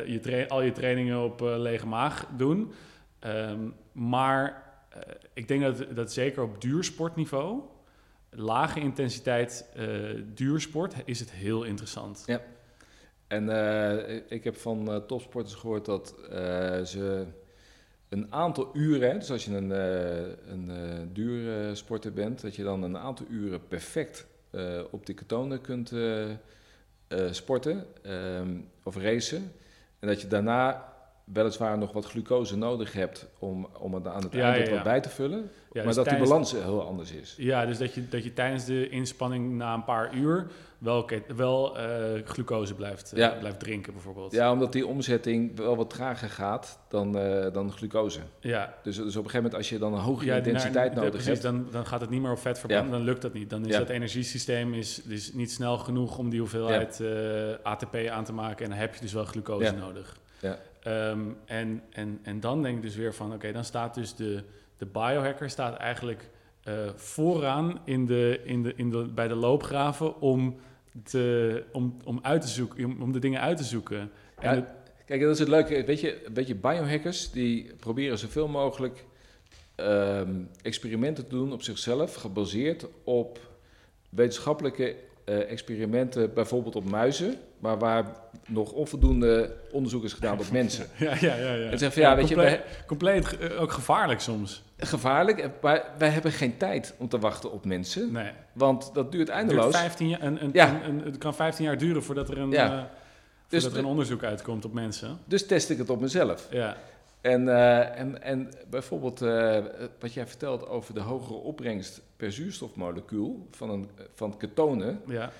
je al je trainingen op lege maag doen. Um, maar ik denk dat, dat zeker op duursportniveau, lage intensiteit duursport, is het heel interessant. Ja. En ik heb van topsporters gehoord dat ze een aantal uren, dus als je een, een duursporter bent, dat je dan een aantal uren perfect op die ketonen kunt sporten ehm, of racen. En dat je daarna weliswaar nog wat glucose nodig hebt om, om het aan het ja, eind wat bij te vullen. maar dus dat die balans heel anders is. Ja, dus dat je, dat je tijdens de inspanning na een paar uur wel, wel uh, glucose blijft, uh, blijft drinken bijvoorbeeld. Ja, omdat die omzetting wel wat trager gaat dan, uh, dan glucose. Ja. Dus, dus op een gegeven moment als je dan een hoge intensiteit nodig precies, hebt... Dan, dan gaat het niet meer op vet verbranden, dan lukt dat niet. Dan is dat energiesysteem is, is niet snel genoeg om die hoeveelheid ATP aan te maken. En dan heb je dus wel glucose nodig. Ja. Um, en, en, en dan denk ik dus weer van, oké, dan staat dus de, de biohacker staat eigenlijk uh, vooraan in de, in de, in de, bij de loopgraven om, te, om, om, uit te zoeken, om, om de dingen uit te zoeken. Ja, kijk, dat is het leuke. Weet je, weet je, biohackers die proberen zoveel mogelijk um, experimenten te doen op zichzelf, gebaseerd op wetenschappelijke uh, experimenten, bijvoorbeeld op muizen, maar waar nog onvoldoende onderzoek is gedaan op mensen. ja, ja, ja. ja. En zeggen van, ja, weet compleet, je, compleet uh, ook gevaarlijk soms. Gevaarlijk, eh, maar wij hebben geen tijd om te wachten op mensen. Nee. Want dat duurt eindeloos. Het, duurt 15 jaar, een, een, ja. een, het kan 15 jaar duren voordat er een, ja. uh, dus er een onderzoek uitkomt op mensen. Dus test ik het op mezelf. Ja. En, uh, en, en bijvoorbeeld uh, wat jij vertelt over de hogere opbrengst per zuurstofmolecuul van, een, van ketonen. Ja.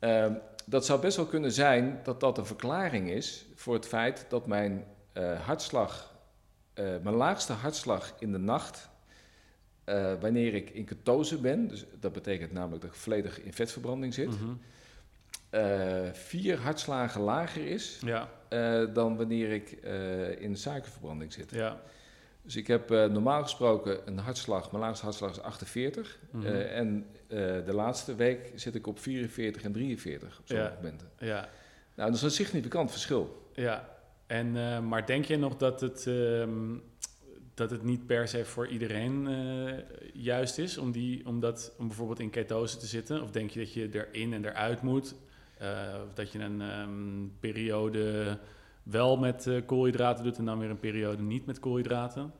Uh, dat zou best wel kunnen zijn dat dat een verklaring is voor het feit dat mijn uh, hartslag, mijn laagste hartslag in de nacht, wanneer ik in ketose ben, dus dat betekent namelijk dat ik volledig in vetverbranding zit, mm vier hartslagen lager is ja. dan wanneer ik in suikerverbranding zit. Ja. Dus ik heb uh, normaal gesproken een hartslag, mijn laagste hartslag is 48. Mm -hmm. uh, en uh, de laatste week zit ik op 44 en 43 op sommige ja. momenten. Ja. Nou, dat is een significant verschil. Ja, en, maar denk je nog dat het, um, dat het niet per se voor iedereen juist is om, die, om, dat, om bijvoorbeeld in ketose te zitten? Of denk je dat je erin en eruit moet? Of dat je een um, periode wel met uh, koolhydraten doet en dan weer een periode niet met koolhydraten?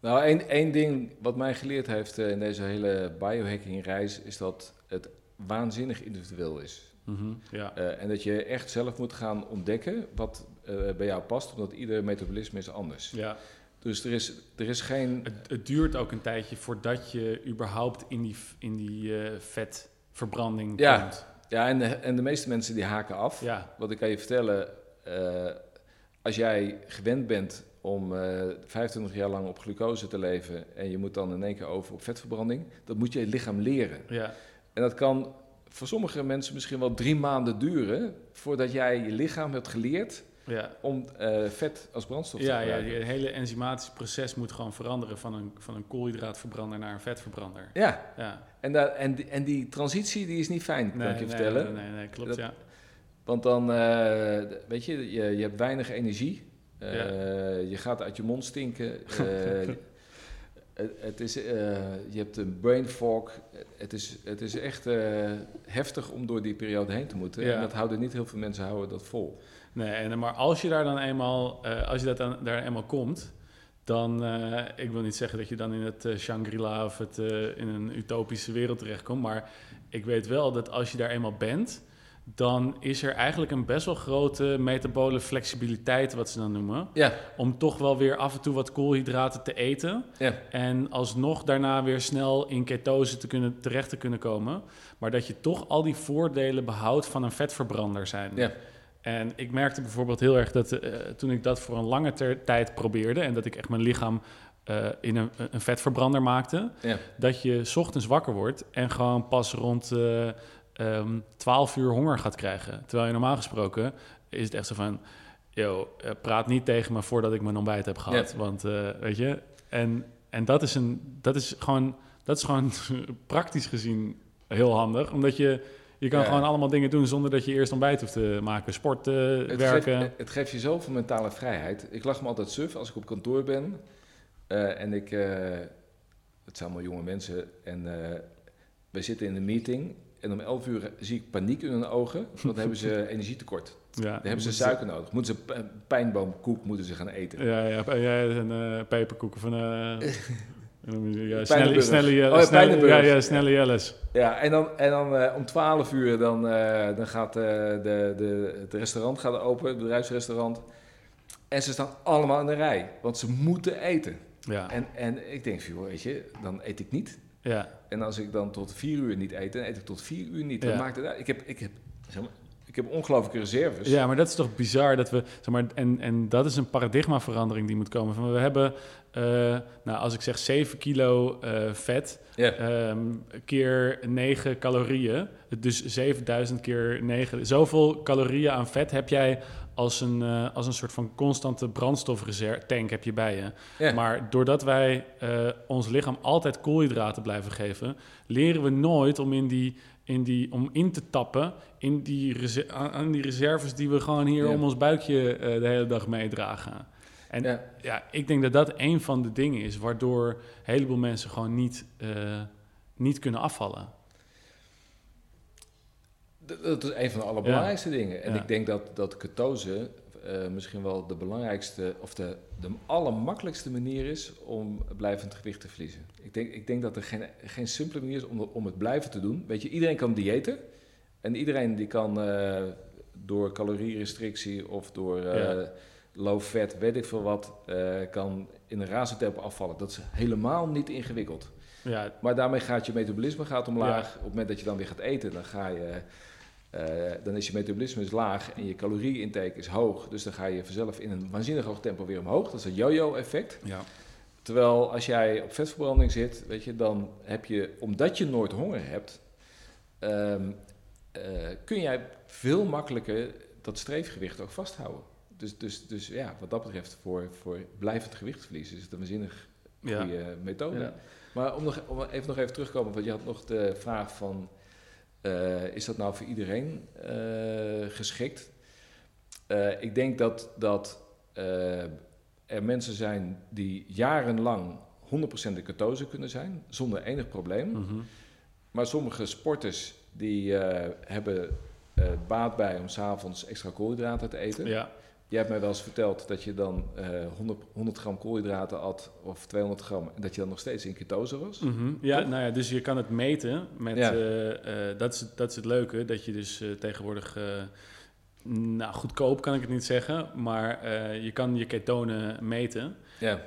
Nou, één, één ding wat mij geleerd heeft uh, in deze hele biohacking reis is dat het waanzinnig individueel is. Mm-hmm, ja. uh, en dat je echt zelf moet gaan ontdekken wat bij jou past, omdat ieder metabolisme is anders. Ja. Dus er is, er is geen... Het, het, duurt ook een tijdje voordat je überhaupt in die, in die vetverbranding ja. komt. Ja, en de, en de meeste mensen die haken af. Ja. Wat ik kan je vertellen, uh, als jij gewend bent om uh, eh, 25 jaar lang op glucose te leven en je moet dan in één keer over op vetverbranding, dat moet je lichaam leren. Ja. En dat kan voor sommige mensen misschien wel drie maanden duren voordat jij je lichaam hebt geleerd ja. om uh, vet als brandstof te gebruiken. Ja, het hele enzymatische proces moet gewoon veranderen van een, van een koolhydraatverbrander naar een vetverbrander. Ja, ja. En, daar, en, die, en die transitie die is niet fijn, kan ik je nee, vertellen. Nee, nee, nee klopt, ja. Want dan, uh, weet je, je, je hebt weinig energie. Uh, Je gaat uit je mond stinken. Uh, het, is, je hebt een brain fog. Het is, het is echt heftig om door die periode heen te moeten. En dat houden niet heel veel mensen houden dat vol. Nee, en, maar als je daar dan eenmaal, als je dat dan, daar eenmaal komt, dan, ik wil niet zeggen dat je dan in het Shangri-La of het, in een utopische wereld terechtkomt, maar ik weet wel dat als je daar eenmaal bent, dan is er eigenlijk een best wel grote metabole flexibiliteit, wat ze dan noemen. Ja. Om toch wel weer af en toe wat koolhydraten te eten. Ja. En alsnog daarna weer snel in ketose te kunnen, terecht te kunnen komen. Maar dat je toch al die voordelen behoudt van een vetverbrander zijn. Ja. En ik merkte bijvoorbeeld heel erg dat uh, toen ik dat voor een lange tijd probeerde... en dat ik echt mijn lichaam uh, in een, een, vetverbrander maakte... Ja. dat je ochtends wakker wordt en gewoon pas rond... Uh, um, ehm, 12 uur honger gaat krijgen. Terwijl je normaal gesproken is het echt zo van... Yo, eh, praat niet tegen me voordat ik mijn ontbijt heb gehad. Want weet je... En, en dat, is een, dat, is gewoon, dat is gewoon praktisch gezien heel handig. Omdat je... Je kan gewoon allemaal dingen doen zonder dat je eerst ontbijt hoeft te maken. Sporten, het werken. Geeft, het geeft je zoveel mentale vrijheid. Ik lach me altijd suf als ik op kantoor ben. Eh, en ik, uh, het zijn allemaal jonge mensen, en uh, we zitten in een meeting. En om 11 uur zie ik paniek in hun ogen, want dan hebben ze energietekort. Ja, dan hebben ze suiker nodig. Moeten ze pijnboomkoek moeten ze gaan eten. Ja, ja, ja en peperkoeken van... Ja, snelle, snelle, oh, snelle, ja, ja, snelle Jelles. Ja, en dan, en dan uh, om 12 uur dan, uh, dan gaat uh, de, de, het restaurant gaat open, het bedrijfsrestaurant. En ze staan allemaal in de rij, want ze moeten eten. Ja. En, en ik denk, joh, weet je, dan eet ik niet. Ja. En als ik dan tot vier uur niet eet, dan eet ik tot vier uur niet. Dan maakt het uit. Ik heb, ik heb zeg maar, ik heb ongelooflijke reserves. Ja, maar dat is toch bizar dat we, zeg maar, en, en dat is een paradigmaverandering die moet komen. Van, we hebben, uh, nou, als ik zeg 7 kilo uh, vet, yeah. um, keer 9 calorieën, dus 7000 keer 9, zoveel calorieën aan vet heb jij als een, uh, als een soort van constante brandstofreserve-tank heb je bij je. Yeah. Maar doordat wij ons lichaam altijd koolhydraten blijven geven, leren we nooit om in die in die, om in te tappen in die aan die reserves die we gewoon hier om ons buikje uh, de hele dag meedragen. En ja. ja. ik denk dat dat een van de dingen is waardoor een heleboel mensen gewoon niet, uh, niet kunnen afvallen. Dat is een van de allerbelangrijkste ja. dingen. En ik denk dat, dat ketose uh, misschien wel de belangrijkste of de, de allermakkelijkste manier is om blijvend gewicht te verliezen. Ik denk, ik denk dat er geen, geen simpele manier is om, om het blijven te doen. Weet je, iedereen kan diëten. En iedereen die kan uh, door calorierestrictie of door uh, low fat, weet ik veel wat, kan in een razend tempo afvallen. Dat is helemaal niet ingewikkeld. Ja. Maar daarmee gaat je metabolisme gaat omlaag. Op het moment dat je dan weer gaat eten, dan ga je uh, dan is je metabolisme is laag en je calorieintake is hoog. Dus dan ga je vanzelf in een waanzinnig hoog tempo weer omhoog. Dat is een yo-yo-effect. Ja. Terwijl als jij op vetverbranding zit, weet je, dan heb je, omdat je nooit honger hebt, um, uh, kun jij veel makkelijker dat streefgewicht ook vasthouden. Dus, dus, dus ja, wat dat betreft, voor, voor blijvend gewichtverlies is het een waanzinnig goede ja. methode. Ja. Maar om, nog, om even nog even terug te komen, want je had nog de vraag van uh, is dat nou voor iedereen uh, geschikt? Uh, ik denk dat, dat er mensen zijn die jarenlang 100% de ketose kunnen zijn, zonder enig probleem. Mm -hmm. Maar sommige sporters die hebben baat bij om s'avonds extra koolhydraten te eten. Ja. Jij hebt mij wel eens verteld dat je dan uh, 100, 100 gram koolhydraten at of 200 gram en dat je dan nog steeds in ketose was. Mm -hmm. Ja, nou ja, dus je kan het meten met, ja. uh, uh, dat, is, dat is het leuke, dat je dus tegenwoordig, nou goedkoop kan ik het niet zeggen, maar je kan je ketonen meten. Ja.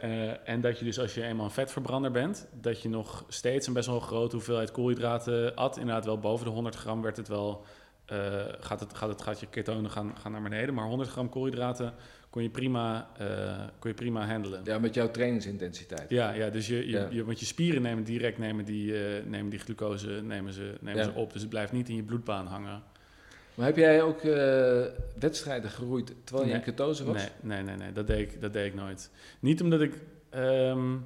en dat je dus als je eenmaal een vetverbrander bent, dat je nog steeds een best wel grote hoeveelheid koolhydraten at. Inderdaad wel boven de 100 gram werd het wel uh, gaat, het, gaat, het, gaat je ketonen gaan, gaan naar beneden. Maar 100 gram koolhydraten kon je prima, uh, kon je prima handelen. Ja, met jouw trainingsintensiteit. Ja, ja dus je, je, ja. je want je spieren nemen direct nemen die, uh, nemen die glucose nemen ze, nemen ja. ze op. Dus het blijft niet in je bloedbaan hangen. Maar heb jij ook wedstrijden geroeid terwijl je in ketose was? Nee, nee, nee, nee, dat, deed ik, dat deed ik nooit. Niet omdat ik... Um,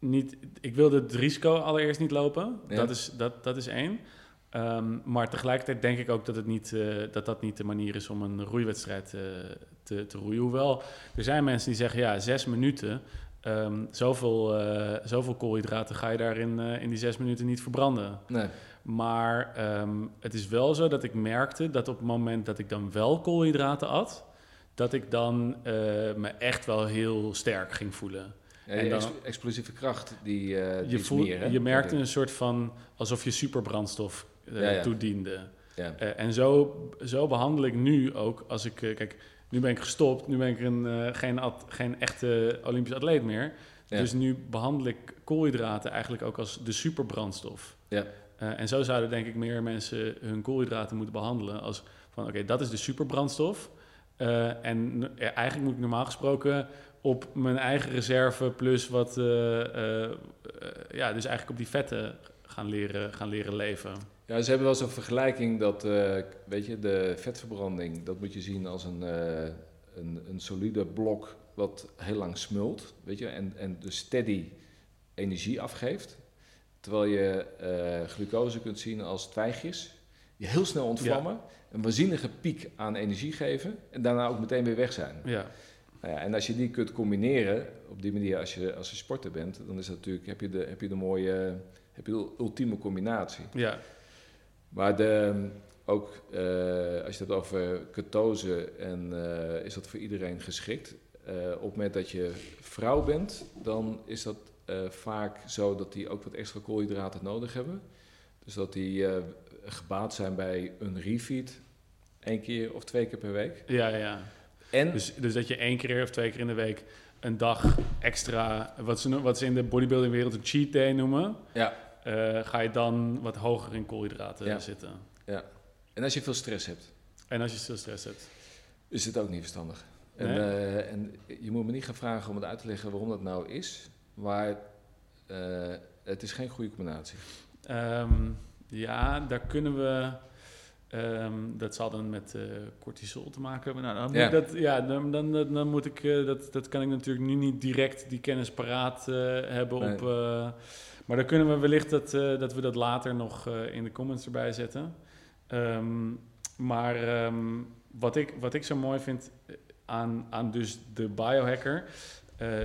niet, ik wilde het risico allereerst niet lopen. Dat, is, dat, dat is één. Um, maar tegelijkertijd denk ik ook dat, het niet, uh, dat dat niet de manier is om een roeiwedstrijd uh, te, te roeien. Hoewel, er zijn mensen die zeggen, ja, zes minuten, um, zoveel, uh, zoveel koolhydraten ga je daarin in die zes minuten niet verbranden. Nee. Maar um, het is wel zo dat ik merkte dat op het moment dat ik dan wel koolhydraten at, dat ik dan me echt wel heel sterk ging voelen. Ja, en dan, explosieve kracht die, die je, meer, je merkte een soort van alsof je superbrandstof uh, ja, ja. toediende. Ja. Uh, en zo, zo behandel ik nu ook, als ik, uh, kijk, nu ben ik gestopt, nu ben ik een, geen, at, geen echte Olympisch atleet meer. Dus nu behandel ik koolhydraten eigenlijk ook als de superbrandstof. Ja. en zo zouden denk ik meer mensen hun koolhydraten moeten behandelen als van oké, okay, dat is de superbrandstof. en eigenlijk moet ik normaal gesproken op mijn eigen reserve plus wat, ja, dus eigenlijk op die vetten gaan leren, gaan leren leven. Ja, ze hebben wel zo'n vergelijking dat, uh, weet je, de vetverbranding, dat moet je zien als een, uh, een, een, solide blok wat heel lang smult, weet je, en, en dus steady energie afgeeft. Terwijl je uh, glucose kunt zien als twijgjes, die heel snel ontvlammen, ja. een waanzinnige piek aan energie geven en daarna ook meteen weer weg zijn. Ja. Nou ja, en als je die kunt combineren op die manier als je, als je sporter bent, dan is dat natuurlijk, heb je de, heb je de mooie, heb je de ultieme combinatie. Ja. Maar de, ook uh, als je het over ketose en uh, is dat voor iedereen geschikt. Uh, op het moment dat je vrouw bent, dan is dat vaak zo dat die ook wat extra koolhydraten nodig hebben. Dus dat die gebaat zijn bij een refeed, één keer of twee keer per week. Ja, ja. En, dus, dus dat je één keer of twee keer in de week een dag extra, wat ze, wat ze in de bodybuilding wereld een cheat day noemen, ja. Ga je dan wat hoger in koolhydraten zitten. Ja. En als je veel stress hebt. En als je veel stress hebt. Is het ook niet verstandig. En, uh, en, je moet me niet gaan vragen om het uit te leggen waarom dat nou is. Maar uh, het is geen goede combinatie. Um, ja, daar kunnen we... Um, dat zal dan met uh, cortisol te maken hebben. Nou, dan ja. dat, ja, dan, dan, dan, moet ik, uh, dat, dat kan ik natuurlijk nu niet direct die kennis paraat uh, hebben nee. op. maar dan kunnen we wellicht dat, dat we dat later nog in de comments erbij zetten. Um, maar um, wat, ik, wat ik zo mooi vind aan, aan dus de biohacker,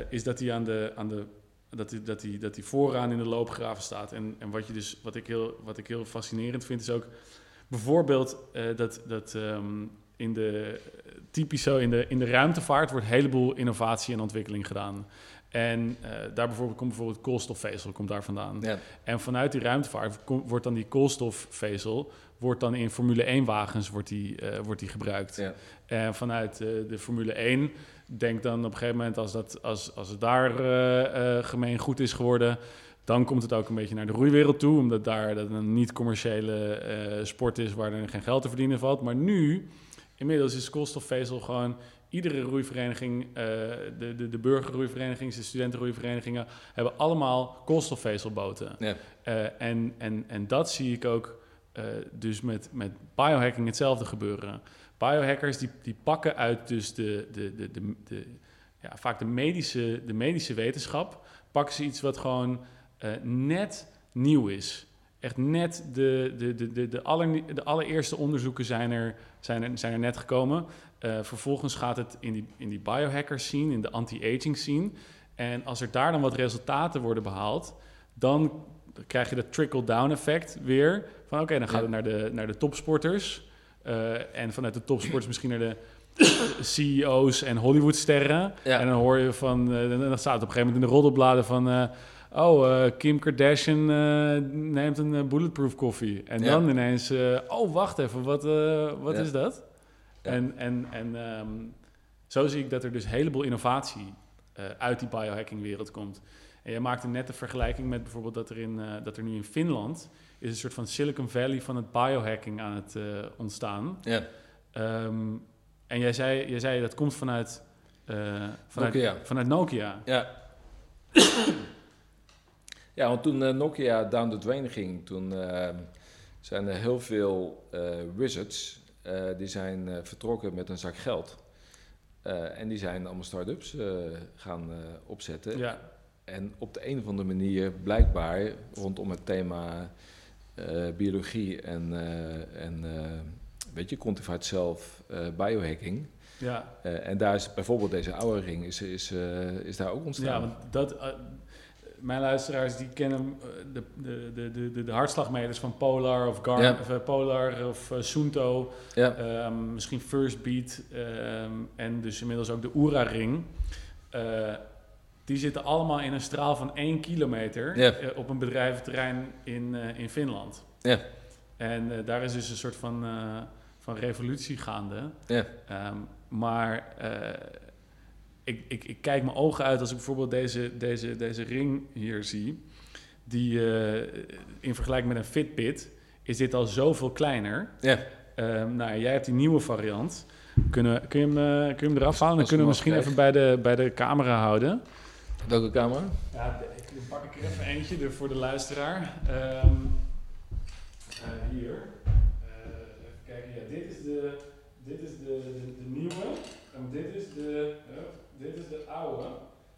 is dat hij aan de, aan de dat hij, dat, hij, dat hij vooraan in de loopgraven staat. En, en wat, je dus, wat, ik heel, wat ik heel fascinerend vind, is ook bijvoorbeeld dat, dat um, in de, typisch zo in de, in de ruimtevaart wordt een heleboel innovatie en ontwikkeling gedaan. En uh, daar bijvoorbeeld komt bijvoorbeeld koolstofvezel komt daar vandaan. Ja. En vanuit die ruimtevaart wordt dan die koolstofvezel wordt dan in Formule 1 wagens wordt die, uh, wordt die gebruikt. Ja. En vanuit uh, de Formule 1 denk dan op een gegeven moment als, dat, als, als het daar gemeen goed is geworden, dan komt het ook een beetje naar de roeiwereld toe, omdat daar dat een niet commerciële sport is waar er geen geld te verdienen valt. Maar nu, inmiddels is koolstofvezel gewoon iedere roeivereniging, uh, de, de, de burgerroeiverenigingen, de studentenroeiverenigingen, hebben allemaal koolstofvezelboten. Ja. Uh, en, en, en dat zie ik ook uh, dus met, met biohacking hetzelfde gebeuren. Biohackers die, die pakken uit dus de, de, de, de, de ja, vaak de medische, de medische wetenschap, pakken ze iets wat gewoon net nieuw is. Echt net de, de, de, de, de, aller, de allereerste onderzoeken zijn er, zijn er, zijn er net gekomen. Uh, vervolgens gaat het in die, in die biohacker scene, in de anti-aging scene. En als er daar dan wat resultaten worden behaald, dan krijg je dat trickle-down effect weer. Van oké, dan gaat het naar de, naar de topsporters. Uh, en vanuit de topsporters misschien naar de CEO's en Hollywoodsterren. Ja. En dan hoor je van, uh, dan staat het op een gegeven moment in de roddelbladen van... oh, Kim Kardashian neemt een bulletproof koffie. En dan ineens, oh, wacht even, wat, wat is dat? En, en, en um, zo zie ik dat er dus een heleboel innovatie uit die biohacking wereld komt. En jij maakt een nette vergelijking met bijvoorbeeld dat er, in, dat er nu in Finland is een soort van Silicon Valley van het biohacking aan het ontstaan. Ja. Um, en jij zei, jij zei dat komt vanuit, vanuit Nokia. Vanuit Nokia. Ja. Ja, want toen Nokia down the drain ging, toen ehm, zijn er heel veel wizards uh, die zijn uh, vertrokken met een zak geld. Uh, en die zijn allemaal start-ups gaan opzetten. Ja. En op de een of andere manier, blijkbaar rondom het thema biologie en, en weet je, quantified self, biohacking. Ja. en daar is bijvoorbeeld deze oude ring is, is, is daar ook ontstaan. Ja, want dat, mijn luisteraars die kennen eh, de, de, de, de, de hartslagmeters van Polar of Gar of, uh, Polar of uh, Sunto. Um, misschien First Beat um, en dus inmiddels ook de Oura-ring. Uh, die zitten allemaal in een straal van 1 kilometer ja. op een bedrijventerrein in, in Finland. Ja. En daar is dus een soort van, van revolutie gaande. Ja. Um, maar ik, ik, ik kijk mijn ogen uit als ik bijvoorbeeld deze, deze, deze ring hier zie. Die uh, in vergelijking met een Fitbit is dit al zoveel kleiner. Ja. Um, nou, jij hebt die nieuwe variant. Kunnen, kun, je hem, uh, kun je hem eraf halen? Dan kunnen we misschien even bij de, bij de camera houden. Welke camera? Ja, ik pak ik er even eentje voor de luisteraar. Um, uh, hier. even kijken, ja, dit is de, dit is de, de, de nieuwe. En dit is de dit is de oude.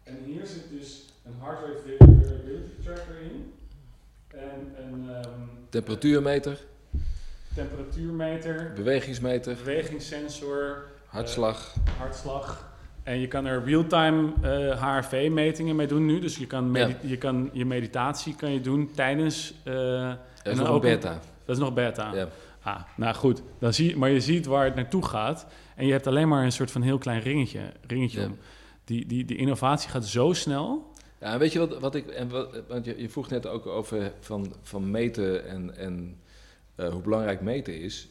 En hier zit dus een heart rate variability tracker in. En een um, temperatuurmeter. Temperatuurmeter. Bewegingsmeter. Bewegingssensor. Hartslag. Uh, hartslag. En je kan er real-time uh, HRV-metingen mee doen nu. Dus je kan, Ja. je kan je meditatie kan je doen tijdens... eh, Dat en is nog ook een- beta. dat is nog beta. Ja. Ah, nou goed. Dan zie, maar je ziet waar het naartoe gaat. En je hebt alleen maar een soort van heel klein ringetje, ringetje Ja. om. Die, die, die innovatie gaat zo snel. Ja, weet je wat, wat ik. En wat, want je, je vroeg net ook over van, van meten en, en eh, hoe belangrijk meten is.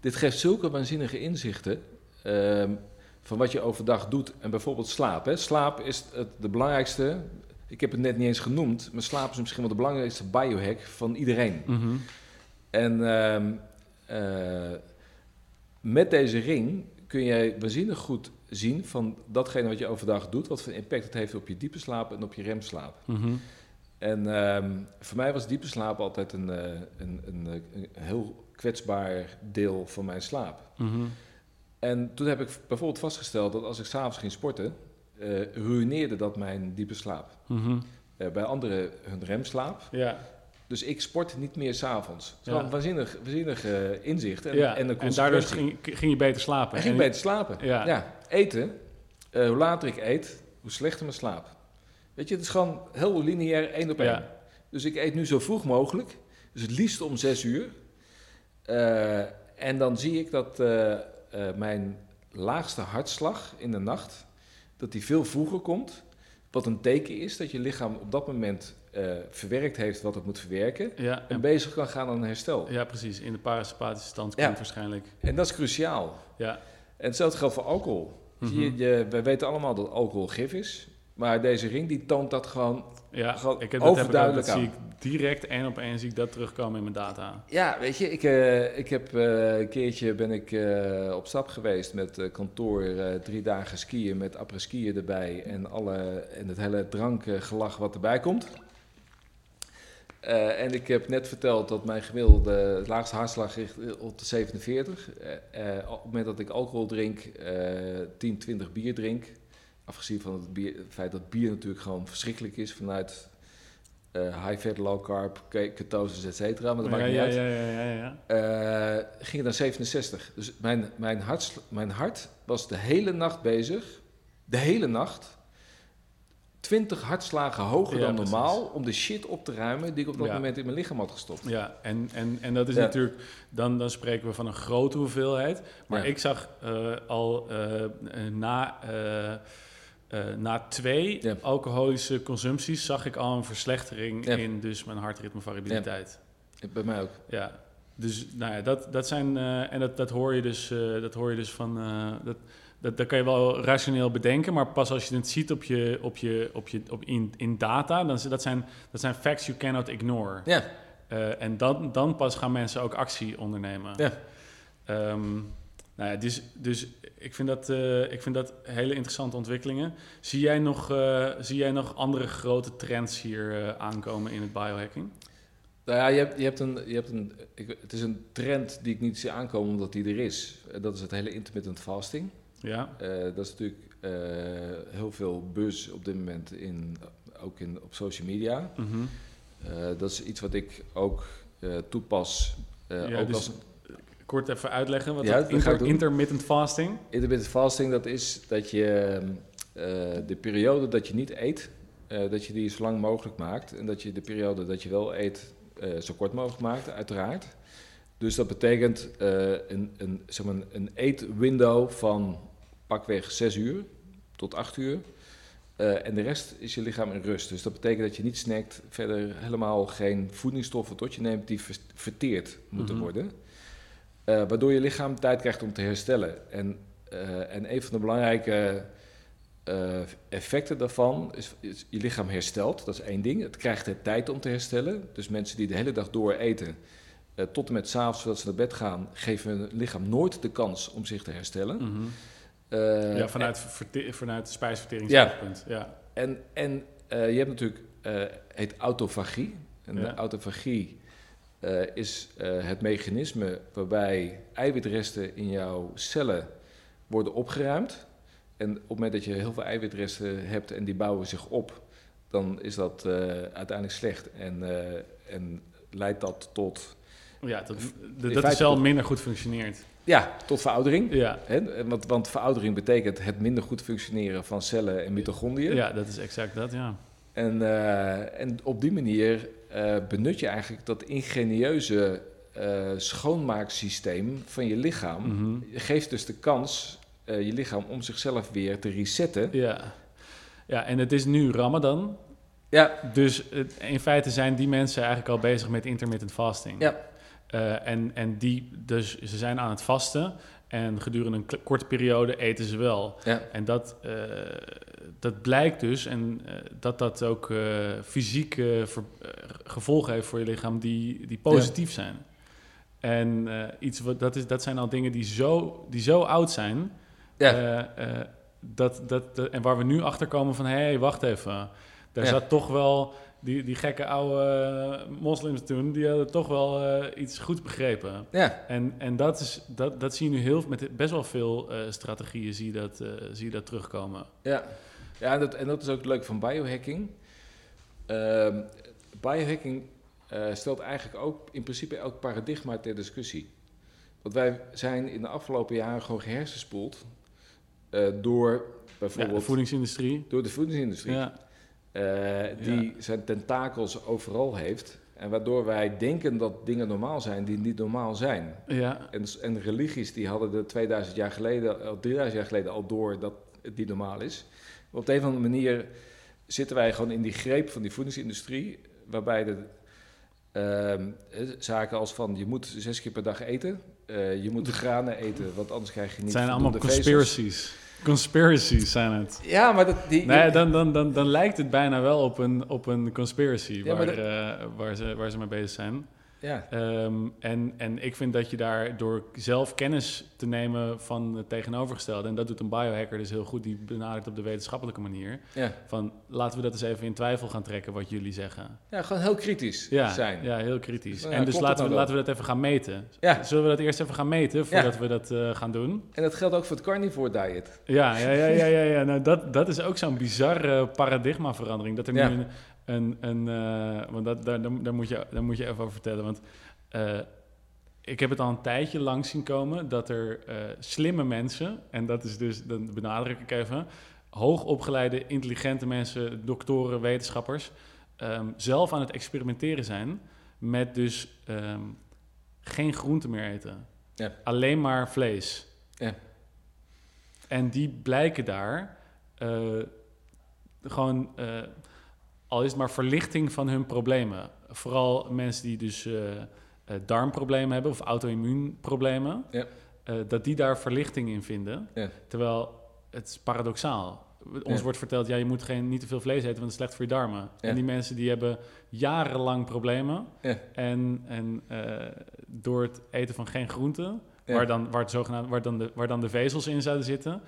Dit geeft zulke waanzinnige inzichten. ehm, van wat je overdag doet. En bijvoorbeeld slaap. Hè. Slaap is het, de belangrijkste. Ik heb het net niet eens genoemd. Maar slaap is misschien wel de belangrijkste biohack van iedereen. Mhm. En eh, met deze ring kun jij waanzinnig goed zien van datgene wat je overdag doet, wat voor impact het heeft op je diepe slaap en op je remslaap. Mhm. En ehm, voor mij was diepe slaap altijd een, eh, een, een, eh, een heel kwetsbaar deel van mijn slaap. Mhm. En toen heb ik bijvoorbeeld vastgesteld dat als ik s'avonds ging sporten, eh, ruïneerde dat mijn diepe slaap. Mhm. Bij anderen hun remslaap. Ja, Dus ik sport niet meer s'avonds. Het is Ja. waanzinnig, waanzinnig eh, inzicht en, ja. en en daardoor ging, ging je beter slapen. Ik ging En- beter slapen. Ja. Ja. eten. eh, hoe later ik eet, hoe slechter mijn slaap. Weet je, het is gewoon heel lineair één op één. Dus ik eet nu zo vroeg mogelijk. Dus het liefst om zes uur. Eh, en dan zie ik dat mijn laagste hartslag in de nacht, dat die veel vroeger komt. Wat een teken is dat je lichaam op dat moment eh, verwerkt heeft wat het moet verwerken. Ja, En en, bezig kan gaan aan herstel. ja, precies. In de parasympathische stand Ja. komt waarschijnlijk. En dat is cruciaal. Ja. En hetzelfde geldt voor alcohol. Mhm. je, je, wij weten allemaal dat alcohol gif is. Maar deze ring die toont dat gewoon. Ja, Gewoon ik heb, dat, heb ik ook, dat overduidelijk zie aan. ik direct één op één zie ik dat terugkomen in mijn data. Ja, weet je, ik, eh, ik heb eh, een keertje ben ik op stap geweest met kantoor drie dagen skiën met après-skiën erbij en, alle, en het hele drankgelach wat erbij komt. Eh, en ik heb net verteld dat mijn gemiddelde laagste hartslag ligt op de 47. Eh, eh, op het moment dat ik alcohol drink, eh 10, 20 bier drink. Afgezien van het, bier, het feit dat bier natuurlijk gewoon verschrikkelijk is vanuit eh, high fat, low carb, ke- ketosis, et cetera. Maar dat ja, maakt niet ja, uit. ja, ja, ja, ja. Eh, ging het naar 67. Dus mijn, mijn, hart, mijn hart was de hele nacht bezig. De hele nacht. 20 hartslagen hoger Ja, dan precies. normaal. Om de shit op te ruimen die ik op dat Ja. moment in mijn lichaam had gestopt. Ja, en, en, en dat is Ja. natuurlijk, dan, dan spreken we van een grote hoeveelheid. Maar ik zag eh, al eh, eh, na, na twee alcoholische consumpties, zag ik al een verslechtering in dus mijn hartritmevariabiliteit. Bij mij ook. Ja. Dus nou ja, dat, dat zijn, en dat, dat hoor je dus, dat hoor je dus van, dat, dat, dat kan je wel rationeel bedenken, maar pas als je het ziet op je, op je, op je, op in, in data, dan dat zijn, dat zijn facts you cannot ignore. Ja, Eh, en dan, dan pas gaan mensen ook actie ondernemen. Ja. Ehm, nou ja, dus, dus ik, vind dat, eh, ik vind dat hele interessante ontwikkelingen. Zie jij nog, eh, zie jij nog andere grote trends hier aankomen in het biohacking? nou ja, je hebt, je hebt een, je hebt een ik, het is een trend die ik niet zie aankomen omdat die er is. Dat is het hele intermittent fasting. Ja, Eh, dat is natuurlijk eh, heel veel buzz op dit moment in, ook in, op social media. Mhm. Eh, dat is iets wat ik ook toepas. Ja, ook dus- als kort even uitleggen. Wat Ja, dat doen. intermittent fasting. intermittent fasting, dat is dat je de periode dat je niet eet, dat je die zo lang mogelijk maakt. En dat je de periode dat je wel eet, zo kort mogelijk maakt, uiteraard. Dus dat betekent een, een, zeg maar, een eetwindow van pakweg 6 uur tot 8 uur. Eh, en de rest is je lichaam in rust. Dus dat betekent dat je niet snackt, verder helemaal geen voedingsstoffen tot je neemt die ver- verteerd moeten Mhm. worden. Eh, waardoor je lichaam tijd krijgt om te herstellen. En, eh, en een van de belangrijke effecten daarvan is, is je lichaam herstelt. Dat is één ding. Het krijgt de tijd om te herstellen. Dus mensen die de hele dag door eten, tot en met s'avonds voordat ze naar bed gaan, geven hun lichaam nooit de kans om zich te herstellen. Mhm. Eh, ja, vanuit, verte- vanuit spijsverteringsoogpunt. Ja. En, en eh, je hebt natuurlijk, eh heet autofagie. En Ja. de autofagie is het mechanisme waarbij eiwitresten in jouw cellen worden opgeruimd. En op het moment dat je heel veel eiwitresten hebt en die bouwen zich op, dan is dat uiteindelijk slecht. En, en leidt dat tot Ja, dat, dat, de cel minder goed functioneert. Ja, tot veroudering. Ja. Hè? Want, want veroudering betekent het minder goed functioneren van cellen en mitochondriën. Ja, dat is exact dat, ja. En, uh, en op die manier uh, benut je eigenlijk dat ingenieuze uh, schoonmaaksysteem van je lichaam. Mm -hmm. Geeft dus de kans je lichaam om zichzelf weer te resetten. Ja. ja, en het is nu Ramadan. Ja. Dus in feite zijn die mensen eigenlijk al bezig met intermittent fasting. Ja. Uh, en, en die, dus ze zijn aan het vasten en gedurende een korte periode eten ze wel. Ja. En dat, uh, dat blijkt dus en uh, dat dat ook fysieke gevolgen heeft voor je lichaam die, die positief ja. zijn. En iets wat, dat, is, dat zijn al dingen die zo, die zo oud zijn. Ja. dat, dat, dat, en waar we nu achter komen van hé, hey, wacht even. Daar zat toch wel die, die gekke oude moslims toen, die hadden toch wel uh, iets goed begrepen. Ja. En, en dat, is, dat, dat zie je nu heel, met best wel veel uh, strategieën zie je, dat, uh, zie je dat terugkomen. Ja, ja en, dat, en dat is ook leuk van biohacking. Ehm, biohacking stelt eigenlijk ook in principe elk paradigma ter discussie. Want wij zijn in de afgelopen jaren gewoon gehersenspoeld door bijvoorbeeld... Ja, de voedingsindustrie. Door de voedingsindustrie. Ja. Uh, die ja. zijn tentakels overal heeft. En waardoor wij denken dat dingen normaal zijn die niet normaal zijn. Ja. En, en religies die hadden er 2000 jaar geleden, 3000 jaar geleden al door dat het niet normaal is. Maar op de een of andere manier zitten wij gewoon in die greep van die voedingsindustrie. Waarbij de uh, zaken als van je moet zes keer per dag eten. Uh, je moet granen eten, want anders krijg je niet. Het zijn allemaal conspiracies. Vezels. Conspiracies zijn het. Ja, maar dat, die, nee, dan, dan, dan, dan lijkt het bijna wel op een, op een conspiracy Ja, waar, dat- eh, waar, ze, waar ze mee bezig zijn. Ja, Ehm, en, en ik vind dat je daar door zelf kennis te nemen van het tegenovergestelde, en dat doet een biohacker dus heel goed, die benadert op de wetenschappelijke manier, ja. van laten we dat eens even in twijfel gaan trekken wat jullie zeggen. ja, gewoon heel kritisch Ja, zijn. ja heel kritisch. En dus laten we, laten we dat even gaan meten. Ja. Zullen we dat eerst even gaan meten voordat we dat eh, gaan doen? En dat geldt ook voor het carnivore diet. Ja, ja, ja, ja, ja, ja. Nou, dat, dat is ook zo'n bizarre paradigmaverandering. Dat er Ja. nu een, een, een eh, want dat, daar, daar, daar moet je, daar moet je even over vertellen. Want eh, ik heb het al een tijdje lang zien komen dat er eh, slimme mensen, en dat is dus, dan benadruk ik even, hoogopgeleide, intelligente mensen, doktoren, wetenschappers, ehm, zelf aan het experimenteren zijn met dus ehm, geen groente meer eten. Ja. Alleen maar vlees. Ja. En die blijken daar gewoon, al is het maar verlichting van hun problemen. Vooral mensen die dus eh, eh, darmproblemen hebben of auto-immuunproblemen, Ja. eh, dat die daar verlichting in vinden. Ja. Terwijl het is paradoxaal. Ons Ja. wordt verteld, ja, je moet geen, niet te veel vlees eten, want het is slecht voor je darmen. En die mensen die hebben jarenlang problemen. Ja. En, en door het eten van geen groenten, waar, dan, waar, het zogenaamd, waar, dan de, waar dan de vezels in zouden zitten,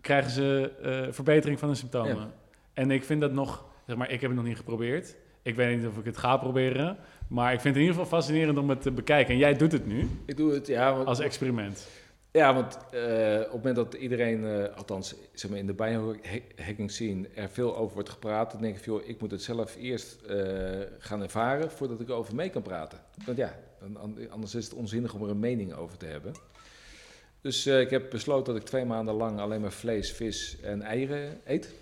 krijgen ze verbetering van hun symptomen. En ik vind dat nog, zeg maar, ik heb het nog niet geprobeerd. Ik weet niet of ik het ga proberen. Maar ik vind het in ieder geval fascinerend om het te bekijken. En jij doet het nu Ik doe het, ja, want, als experiment. ja, want eh, op het moment dat iedereen, eh, althans zeg maar in de biohacking scene, er veel over wordt gepraat, dan denk ik, joh, ik moet het zelf eerst eh, gaan ervaren voordat ik erover mee kan praten. Want ja, anders is het onzinnig om er een mening over te hebben. Dus ik heb besloten dat ik twee maanden lang alleen maar vlees, vis en eieren eet.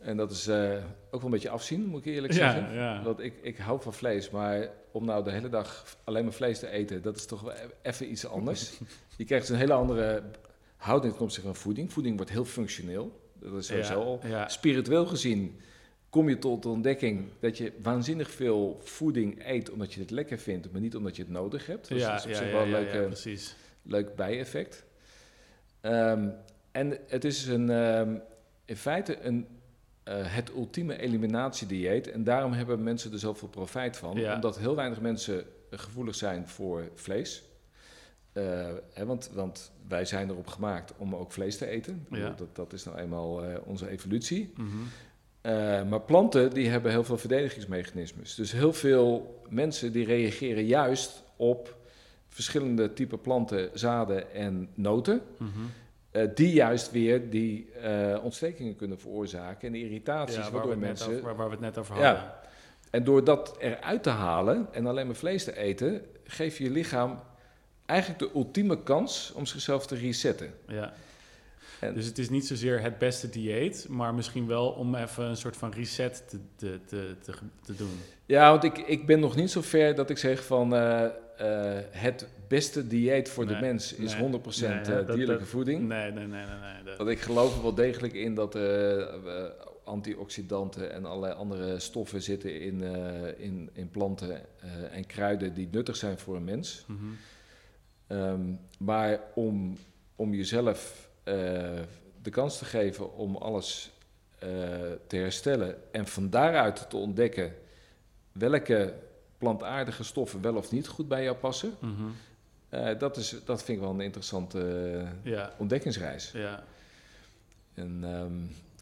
En dat is eh, ook wel een beetje afzien, moet ik eerlijk zeggen. Ja, ja. Want ik, ik hou van vlees, maar om nou de hele dag alleen maar vlees te eten, dat is toch wel e- even iets anders. je krijgt een hele andere houding ten opzichte van voeding. Voeding wordt heel functioneel. Dat is sowieso al. ja. Spiritueel gezien kom je tot de ontdekking dat je waanzinnig veel voeding eet omdat je het lekker vindt, maar niet omdat je het nodig hebt. Dus ja, dat is op zich wel een leuke, precies. leuk bijeffect. Ehm, en het is een, ehm, in feite een, het ultieme eliminatiedieet. En daarom hebben mensen er zoveel profijt van. Ja. Omdat heel weinig mensen gevoelig zijn voor vlees. Eh, hè, want, want wij zijn erop gemaakt om ook vlees te eten. Ja. Dat, dat is nou eenmaal eh, onze evolutie. Mhm. Eh, maar planten die hebben heel veel verdedigingsmechanismes. Dus heel veel mensen die reageren juist op verschillende type planten, zaden en noten. Mhm. Eh, die juist weer die eh, ontstekingen kunnen veroorzaken en irritaties, Ja, waar, waardoor mensen... over, waar, waar we het net over Ja. hadden. En door dat eruit te halen en alleen maar vlees te eten, geef je je lichaam eigenlijk de ultieme kans om zichzelf te resetten. Ja. En- dus het is niet zozeer het beste dieet, maar misschien wel om even een soort van reset te, te, te, te, te doen. Ja, want ik, ik ben nog niet zo ver dat ik zeg van eh, eh, het beste dieet voor de mens is nee, 100% nee, eh, dierlijke dat- voeding. Nee, nee, nee, nee. dat- Want ik geloof er wel degelijk in dat eh, antioxidanten en allerlei andere stoffen zitten in, in, in planten en kruiden die nuttig zijn voor een mens. Mhm. Ehm, maar om, om jezelf de kans te geven om alles te herstellen en van daaruit te ontdekken welke plantaardige stoffen wel of niet goed bij jou passen, Mhm. eh, dat, is, dat vind ik wel een interessante eh, Ja, ontdekkingsreis. ja. En ehm,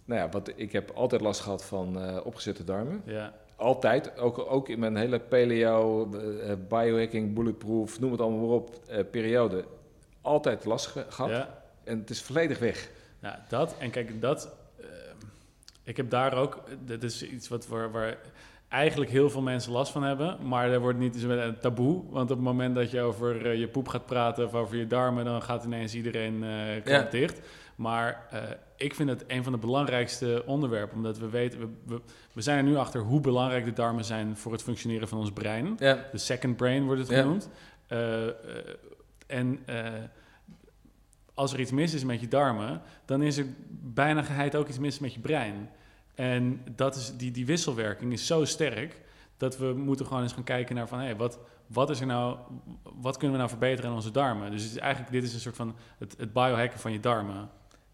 nou ja, wat, ik heb altijd last gehad van eh, opgezette darmen. Ja, Altijd, ook, ook in mijn hele paleo, biohacking, bulletproof, noem het allemaal maar op, periode. Altijd last ge- gehad. ja. En het is volledig weg. Nou, dat en kijk, dat. eh, ik heb daar ook. Dat is iets wat waar, waar eigenlijk heel veel mensen last van hebben. Maar er wordt niet eens een taboe. Want op het moment dat je over eh, je poep gaat praten of over je darmen, dan gaat ineens iedereen eh klap Ja. dicht. Maar eh, ik vind het een van de belangrijkste onderwerpen. Omdat we weten, we, we, we zijn er nu achter hoe belangrijk de darmen zijn voor het functioneren van ons brein. Ja, De second brain wordt het genoemd. Eh, eh, en eh, als er iets mis is met je darmen, dan is er bijna geheid ook iets mis met je brein. En dat is, die, die wisselwerking is zo sterk dat we moeten gewoon eens gaan kijken naar van hé, wat, wat is er nou, wat kunnen we nou verbeteren aan onze darmen? Dus het is eigenlijk, dit is een soort van het, het biohacken van je darmen.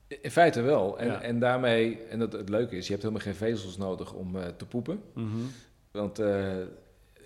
in feite wel. En, Ja. en daarmee, en dat, het leuke is, je hebt helemaal geen vezels nodig om eh, te poepen. Mhm. Want eh,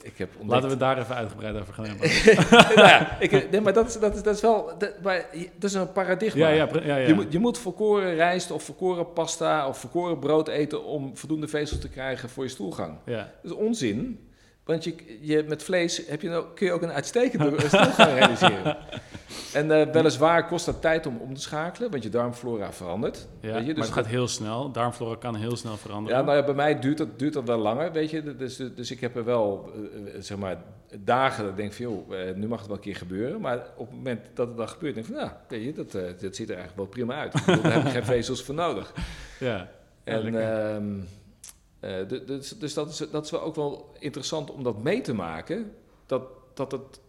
ik heb ontdekt... Laten we daar even uitgebreid over gaan hebben. nou ja, ik, nee, maar dat is, dat is, dat is wel... Dat, maar je- dat is een paradigma. ja, ja, pre- ja, ja. Je, moet, je moet volkoren rijst of volkoren pasta of volkoren brood eten om voldoende vezels te krijgen voor je stoelgang. ja. Dat is onzin. Want je, je, met vlees heb je nou, kun je ook een uitstekende stoelgang realiseren. En eh, weliswaar kost dat tijd om om te schakelen, want je darmflora verandert. Ja, weet je, maar dus het gaat heel snel. Darmflora kan heel snel veranderen. ja, nou ja, bij mij duurt dat, duurt dat wel langer, weet je. Dus, dus ik heb er wel, eh, eh, zeg maar, dagen dat ik denk van, joh, nu mag het wel een keer gebeuren. Maar op het moment dat het dan gebeurt, denk ik van, nou, weet je, dat, dat ziet er eigenlijk wel prima uit. Ik bedoel, Daar heb ik geen vezels voor nodig. ja. En, ehm, eh, du- dus dus dat, is, dat is wel ook wel interessant om dat mee te maken, dat, dat, het,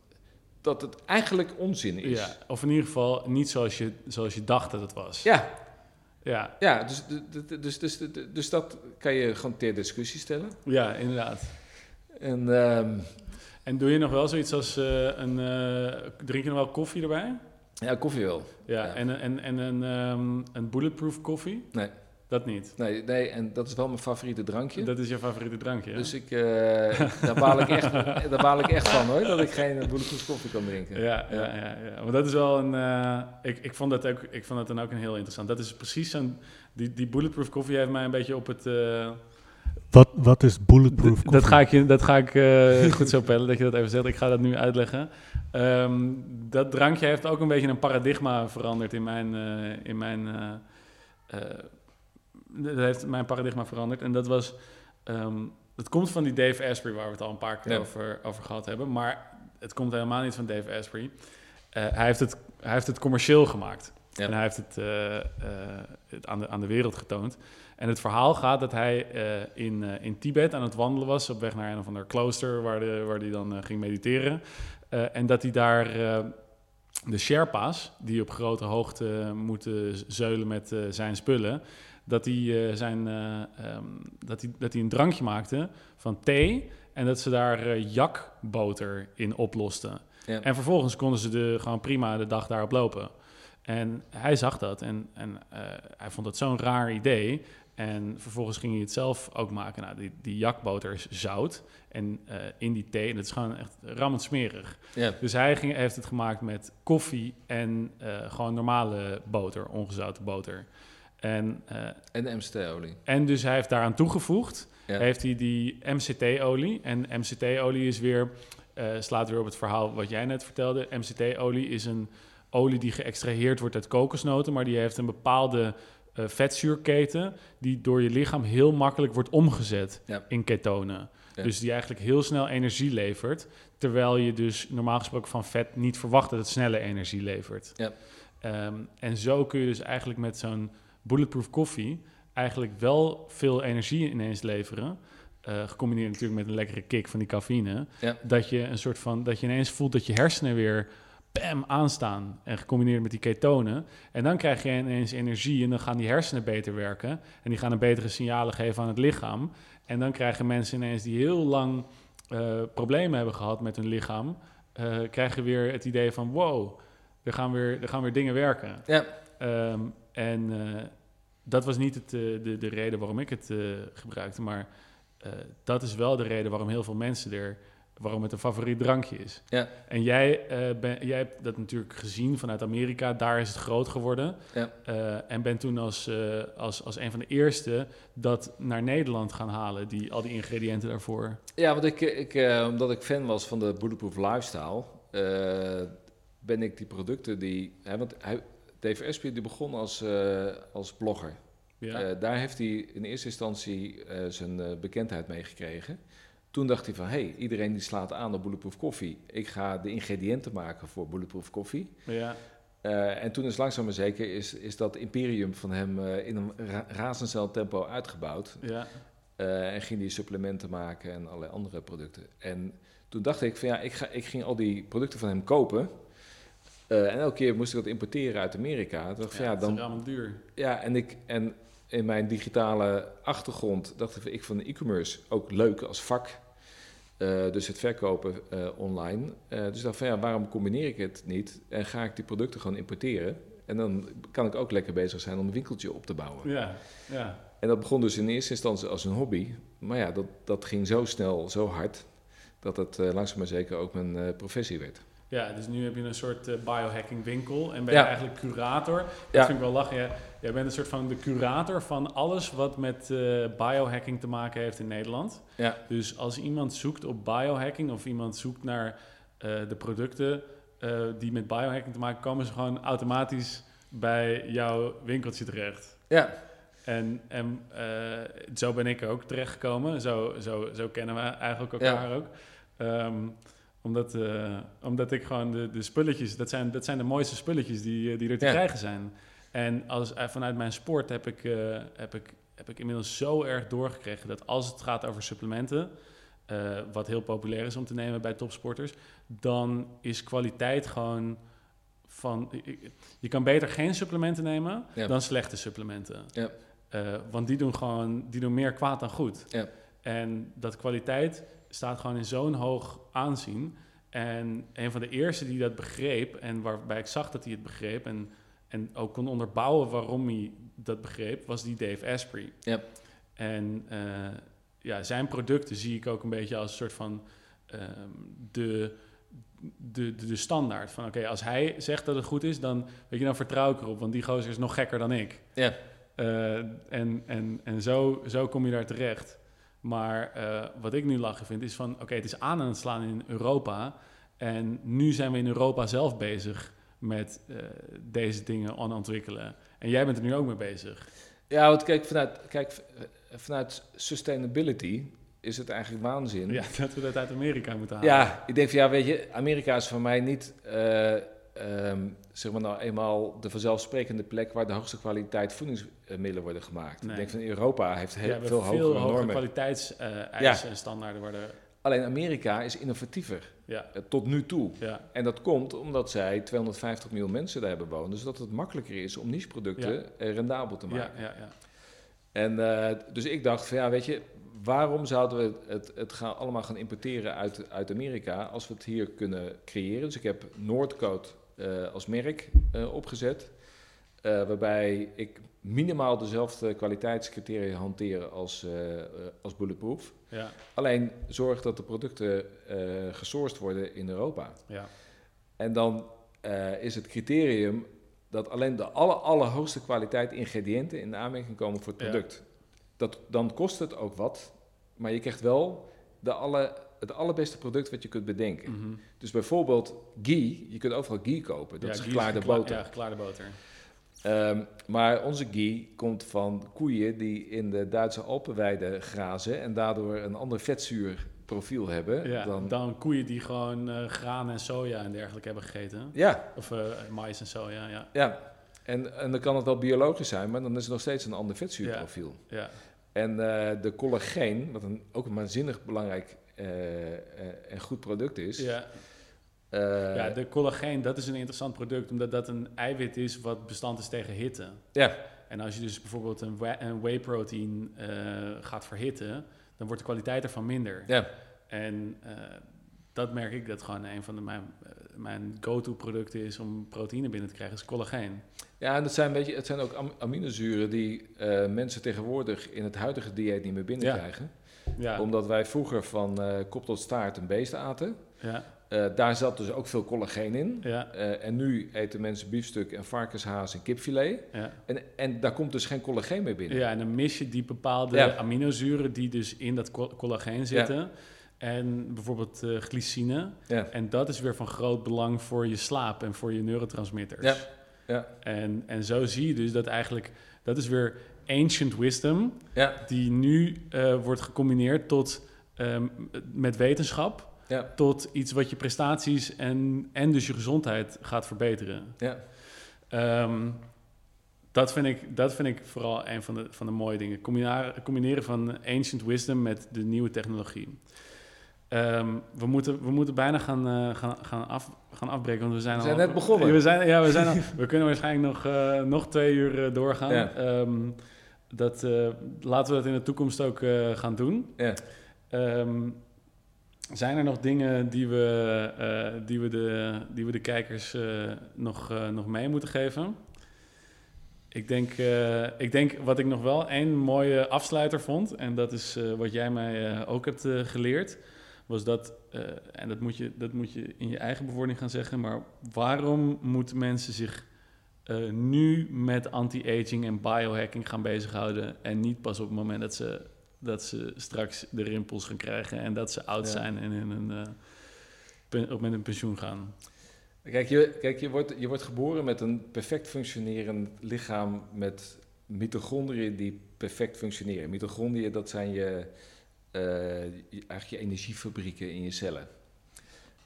dat het eigenlijk onzin is. Ja, of in ieder geval niet zoals je, zoals je dacht dat het was. ja, Ja, ja, dus, dus, dus, dus, dus, dat kan je gewoon ter discussie stellen. ja inderdaad. En ehm, En doe je nog wel zoiets als eh, een... eh, drink je nog wel koffie erbij? ja, koffie wel. Ja, Ja. en, en, en een, ehm, een bulletproof koffie? Nee. Dat niet. Nee, nee, en dat is wel mijn favoriete drankje. Dat is je favoriete drankje, hè? Dus ik, eh, daar, baal ik echt, daar baal ik echt van hoor, dat ik geen bulletproof koffie kan drinken. Ja, ja, ja, ja. Maar dat is wel een. eh, ik, ik, vond dat ook, ik vond dat dan ook een heel interessant. Dat is precies zo'n. Die, die bulletproof koffie heeft mij een beetje op het. eh, Wat, wat is bulletproof koffie? dat ga ik, je, dat ga ik eh, goed zo pellen, dat je dat even zegt. Ik ga dat nu uitleggen. Ehm, dat drankje heeft ook een beetje een paradigma veranderd in mijn. eh, in mijn dat heeft mijn paradigma veranderd. En dat was. ehm, het komt van die Dave Asprey, waar we het al een paar keer Ja. over, over gehad hebben. Maar het komt helemaal niet van Dave Asprey. Eh, hij, heeft het, hij heeft het commercieel gemaakt. Ja. En hij heeft het, eh, eh, het aan, de, aan de wereld getoond. En het verhaal gaat dat hij in, in Tibet aan het wandelen was... op weg naar een of ander klooster waar, de, waar hij dan ging mediteren. En dat hij daar de Sherpa's, die op grote hoogte moeten zeulen met zijn spullen... dat hij, eh, zijn, eh, ehm, dat, hij, dat hij een drankje maakte van thee... en dat ze daar eh, jakboter in oplosten. Ja. En vervolgens konden ze de, gewoon prima de dag daarop lopen. En hij zag dat en, en hij vond het zo'n raar idee. En vervolgens ging hij het zelf ook maken. Nou, die, die jakboter is zout. En in die thee, en het is gewoon echt rammend smerig. Dus hij ging, heeft het gemaakt met koffie en gewoon normale boter, ongezouten boter. En, eh, En de MCT-olie. en dus hij heeft daaraan toegevoegd, Ja. heeft hij die MCT-olie. En MCT-olie is weer, eh, slaat weer op het verhaal wat jij net vertelde. MCT-olie is een olie die geëxtraheerd wordt uit kokosnoten, maar die heeft een bepaalde eh, vetzuurketen die door je lichaam heel makkelijk wordt omgezet Ja. in ketonen. Ja. Dus die eigenlijk heel snel energie levert, terwijl je dus normaal gesproken van vet niet verwacht dat het snelle energie levert. Ja. Ehm, en zo kun je dus eigenlijk met zo'n bulletproof koffie eigenlijk wel veel energie ineens leveren. eh, gecombineerd natuurlijk met een lekkere kick van die cafeïne. Ja. Dat je een soort van dat je ineens voelt dat je hersenen weer bam aanstaan. En gecombineerd met die ketonen. En dan krijg je ineens energie en dan gaan die hersenen beter werken. En die gaan een betere signalen geven aan het lichaam. En dan krijgen mensen ineens die heel lang eh, problemen hebben gehad met hun lichaam, eh, krijgen weer het idee van wow, er gaan weer, er gaan weer dingen werken. Ja. Ehm, en eh, dat was niet het, eh, de, de reden waarom ik het eh, gebruikte, maar dat is wel de reden waarom heel veel mensen er, waarom het een favoriet drankje is. Ja. En jij, ben, jij hebt dat natuurlijk gezien vanuit Amerika, daar is het groot geworden. Ja. En ben toen als, als, als een van de eerste dat naar Nederland gaan halen, die, al die ingrediënten daarvoor. Ja, want ik, ik, omdat ik fan was van de Bulletproof Lifestyle, ben ik die producten die... Hè, want hij, Dave Asprey die begon als, eh, als blogger. Ja. Eh, daar heeft hij in eerste instantie eh, zijn bekendheid mee gekregen. Toen dacht hij van, hé, hey, iedereen die slaat aan op Bulletproof Coffee. Ik ga de ingrediënten maken voor Bulletproof Coffee. ja. En toen is langzaam maar zeker is, is dat imperium van hem in een ra razendsnel tempo uitgebouwd. ja. En ging die supplementen maken en allerlei andere producten. En toen dacht ik van ja, ik, ga, ik ging al die producten van hem kopen. Eh, en elke keer moest ik dat importeren uit Amerika. Dacht ja, dat is dan, allemaal duur. ja, en, ik, en in mijn digitale achtergrond dacht ik van e-commerce ook leuk als vak. Eh, dus het verkopen eh, online. Dus ik dacht van ja, waarom combineer ik het niet? En ga ik die producten gewoon importeren? En dan kan ik ook lekker bezig zijn om een winkeltje op te bouwen. Ja, ja. En dat begon dus in eerste instantie als een hobby. Maar ja, dat, dat ging zo snel, zo hard, dat het langzaam maar zeker ook mijn professie werd. Ja, dus nu heb je een soort eh, biohacking winkel en ben Ja. je eigenlijk curator. Dat Ja. vind ik wel lachen. Jij, jij bent een soort van de curator van alles wat met eh, biohacking te maken heeft in Nederland. Ja. Dus als iemand zoekt op biohacking of iemand zoekt naar eh, de producten die met biohacking te maken komen, ze gewoon automatisch bij jouw winkeltje terecht. Ja, En, en zo ben ik ook terechtgekomen. Zo, zo, zo kennen we eigenlijk elkaar ook. Ehm, omdat, eh, omdat ik gewoon de, de spulletjes, dat zijn, dat zijn de mooiste spulletjes die, eh, die er te Ja. krijgen zijn. En als, eh, vanuit mijn sport heb ik, heb, ik, heb ik inmiddels zo erg doorgekregen dat als het gaat over supplementen, wat heel populair is om te nemen bij topsporters, dan is kwaliteit gewoon van. Je kan beter geen supplementen nemen Ja. dan slechte supplementen. Ja. Want die doen gewoon die doen meer kwaad dan goed. Ja. En dat kwaliteit staat gewoon in zo'n hoog aanzien. En een van de eerste die dat begreep, en waarbij ik zag dat hij het begreep, en, en ook kon onderbouwen waarom hij dat begreep, was die Dave Asprey. En eh, ja, zijn producten zie ik ook een beetje als een soort van ehm, de, de, de, de standaard. Van oké, als hij zegt dat het goed is, dan, weet je, dan vertrouw ik erop, want die gozer is nog gekker dan ik. ja, Eh, en en, en zo, zo kom je daar terecht. Maar eh, wat ik nu lachen vind, is van... oké, het is aan aan het slaan in Europa. En nu zijn we in Europa zelf bezig met eh, deze dingen aan ontwikkelen. En jij bent er nu ook mee bezig. ja want kijk, vanuit, kijk, eh, vanuit sustainability is het eigenlijk waanzin. Ja, dat we dat uit Amerika moeten halen. Ja, ik denk van ja, weet je, Amerika is voor mij niet, ehm, zeg maar nou eenmaal de vanzelfsprekende plek waar de hoogste kwaliteit voedingsmiddelen worden gemaakt. Nee. Ik denk van Europa heeft heel hebben veel, veel, hogere kwaliteitseisen en standaarden worden... Alleen Amerika is innovatiever, Ja, eh, tot nu toe. ja, En dat komt omdat zij 250 miljoen mensen daar hebben wonen. Dus dat het makkelijker is om niche-producten Ja. eh, rendabel te ja, maken. ja, ja. En eh, dus ik dacht van ja, weet je, waarom zouden we het, het gaan, allemaal gaan importeren uit, uit Amerika als we het hier kunnen creëren? Dus ik heb Noordcoat als merk eh, opgezet, eh, waarbij ik minimaal dezelfde kwaliteitscriteria hanteer als, eh, eh, als Bulletproof. ja, Alleen zorg dat de producten eh gesourced worden in Europa. ja. En dan eh, is het criterium dat alleen de aller, allerhoogste kwaliteit ingrediënten in aanmerking komen voor het Ja. product. Dat, dan kost het ook wat, maar je krijgt wel de alle, het allerbeste product wat je kunt bedenken. Mhm. Dus bijvoorbeeld ghee, je kunt overal ghee kopen, dat Ja, is geklaarde gekla- boter. Ja, geklaarde boter. Ehm, maar onze ghee komt van koeien die in de Duitse Alpenweide grazen en daardoor een ander vetzuurprofiel hebben. Ja, dan, dan koeien die gewoon eh, graan en soja en dergelijke hebben gegeten. ja, Of eh mais en soja, ja. ja. En, en dan kan het wel biologisch zijn, maar dan is het nog steeds een ander vetzuurprofiel. ja. En eh, de collageen, wat een, ook een waanzinnig belangrijk eh, eh, en goed product is. Ja, eh, ja, de collageen, dat is een interessant product, omdat dat een eiwit is wat bestand is tegen hitte. ja, En als je dus bijvoorbeeld een, whey, een whey protein gaat verhitten, dan wordt de kwaliteit ervan minder. ja, En dat merk ik dat gewoon een van de, mijn, mijn go-to producten is om proteïne binnen te krijgen, is collageen. ja, en dat zijn, een beetje, het zijn ook am- aminozuren die mensen tegenwoordig in het huidige dieet niet meer binnenkrijgen. Ja, Omdat wij vroeger van eh, kop tot staart een beest aten. ja, Eh, daar zat dus ook veel collageen in. ja, Eh, en nu eten mensen biefstuk en varkenshaas en kipfilet. ja. En, en daar komt dus geen collageen meer binnen. Ja, en dan mis je die bepaalde Ja. aminozuren die dus in dat co- collageen zitten. En bijvoorbeeld eh, glycine. En dat is weer van groot belang voor je slaap en voor je neurotransmitters. Ja, ja. En, en zo zie je dus dat eigenlijk, dat is weer ancient wisdom, Ja, die nu eh, wordt gecombineerd tot, ehm, met wetenschap, ja, tot iets wat je prestaties en, en dus je gezondheid gaat verbeteren. ja. Ehm, dat, vind ik, dat vind ik vooral een van de, van de mooie dingen. Combinaren, combineren van ancient wisdom met de nieuwe technologie. Ehm, we, moeten, we moeten bijna gaan, eh, gaan, gaan, af, gaan afbreken, want we zijn, We zijn al, net begonnen. We, zijn, ja, we, zijn al, we kunnen waarschijnlijk nog, eh, nog twee uur doorgaan. Ja. Dat, eh, laten we dat in de toekomst ook eh, gaan doen. Ja. Ehm, zijn er nog dingen die we, eh, die we, de, die we de kijkers nog, nog mee moeten geven? Ik denk, ik denk wat ik nog wel één mooie afsluiter vond, en dat is wat jij mij ook hebt geleerd, was dat, en dat moet, je, dat moet je in je eigen bewoording gaan zeggen, maar waarom moeten mensen zich eh, nu met anti-aging en biohacking gaan bezighouden en niet pas op het moment dat ze, dat ze straks de rimpels gaan krijgen en dat ze oud Ja. zijn en in een, pen- op met een pensioen gaan? Kijk, je, kijk je, wordt, je wordt geboren met een perfect functionerend lichaam met mitochondriën die perfect functioneren. Mitochondriën, dat zijn je, eh, je- eigenlijk je energiefabrieken in je cellen.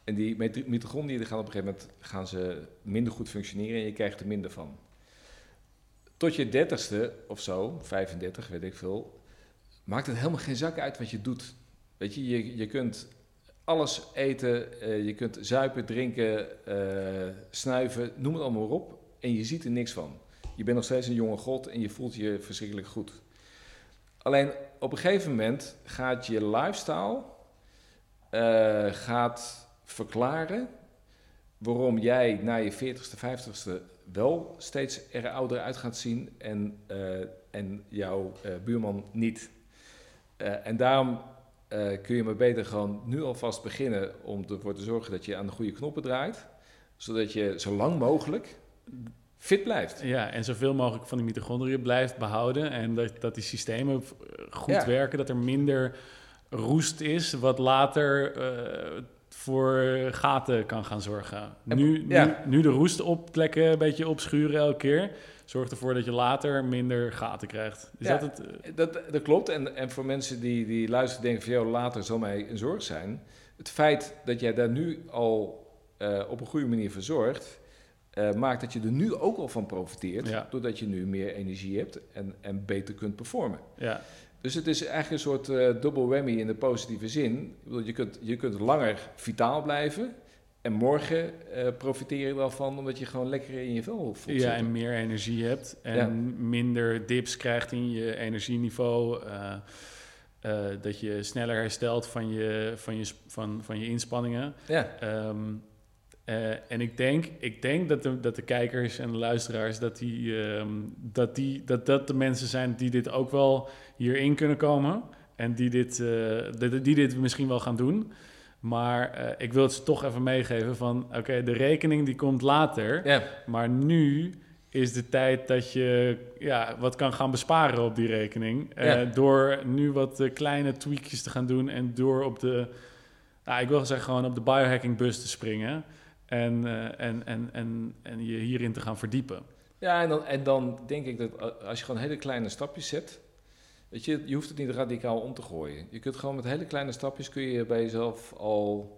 En die mit- mitochondriën gaan op een gegeven moment gaan ze minder goed functioneren en je krijgt er minder van. Tot je dertigste of zo, 35, weet ik veel, maakt het helemaal geen zak uit wat je doet. Weet je, je, je kunt alles eten, eh, je kunt zuipen, drinken, eh, snuiven, noem het allemaal op. En je ziet er niks van. Je bent nog steeds een jonge god en je voelt je verschrikkelijk goed. Alleen op een gegeven moment gaat je lifestyle eh, gaat verklaren waarom jij na je 40ste, 50ste wel steeds er ouder uit gaat zien en, eh, en jouw eh, buurman niet. Eh, en daarom kun je maar beter gewoon nu alvast beginnen om ervoor te zorgen dat je aan de goede knoppen draait, zodat je zo lang mogelijk fit blijft. Ja, en zoveel mogelijk van die mitochondriën blijft behouden. En dat, dat die systemen goed Ja. werken, dat er minder roest is, wat later voor gaten kan gaan zorgen. En- Nu, ja. nu, nu de roest op plekken een beetje opschuren elke keer, zorgt ervoor dat je later minder gaten krijgt. Is Ja. dat het? eh, Dat, dat klopt. En, en voor mensen die, die luisteren denken van... joh, later zal mij een zorg zijn. Het feit dat jij daar nu al eh, op een goede manier voor zorgt... eh, maakt dat je er nu ook al van profiteert. Ja. Doordat je nu meer energie hebt en, en beter kunt performen. ja, Dus het is eigenlijk een soort eh double whammy in de positieve zin. Ik bedoel, je, kunt, je kunt langer vitaal blijven... En morgen eh, profiteer je wel van omdat je gewoon lekker in je vel voelt ja, zitten. en meer energie hebt en Ja. minder dips krijgt in je energieniveau. eh, dat je sneller herstelt van je, van je, van, van je inspanningen. Ja, Ehm, eh, en ik denk, ik denk dat, de, dat de kijkers en de luisteraars, dat, die, ehm, dat, die, dat dat de mensen zijn die dit ook wel hierin kunnen komen. En die dit, eh, die, die dit misschien wel gaan doen. Maar eh, ik wil het ze toch even meegeven van, oké, de rekening die komt later. Maar nu is de tijd dat je ja, wat kan gaan besparen op die rekening. Door nu wat kleine tweakjes te gaan doen en door op de, nou, ik wil zeggen gewoon op de biohacking bus te springen. En, eh, en, en, en, en je hierin te gaan verdiepen. Ja, en dan, en dan denk ik dat a- als je gewoon hele kleine stapjes zet, weet je, je hoeft het niet radicaal om te gooien. Je kunt gewoon met hele kleine stapjes kun je bij jezelf al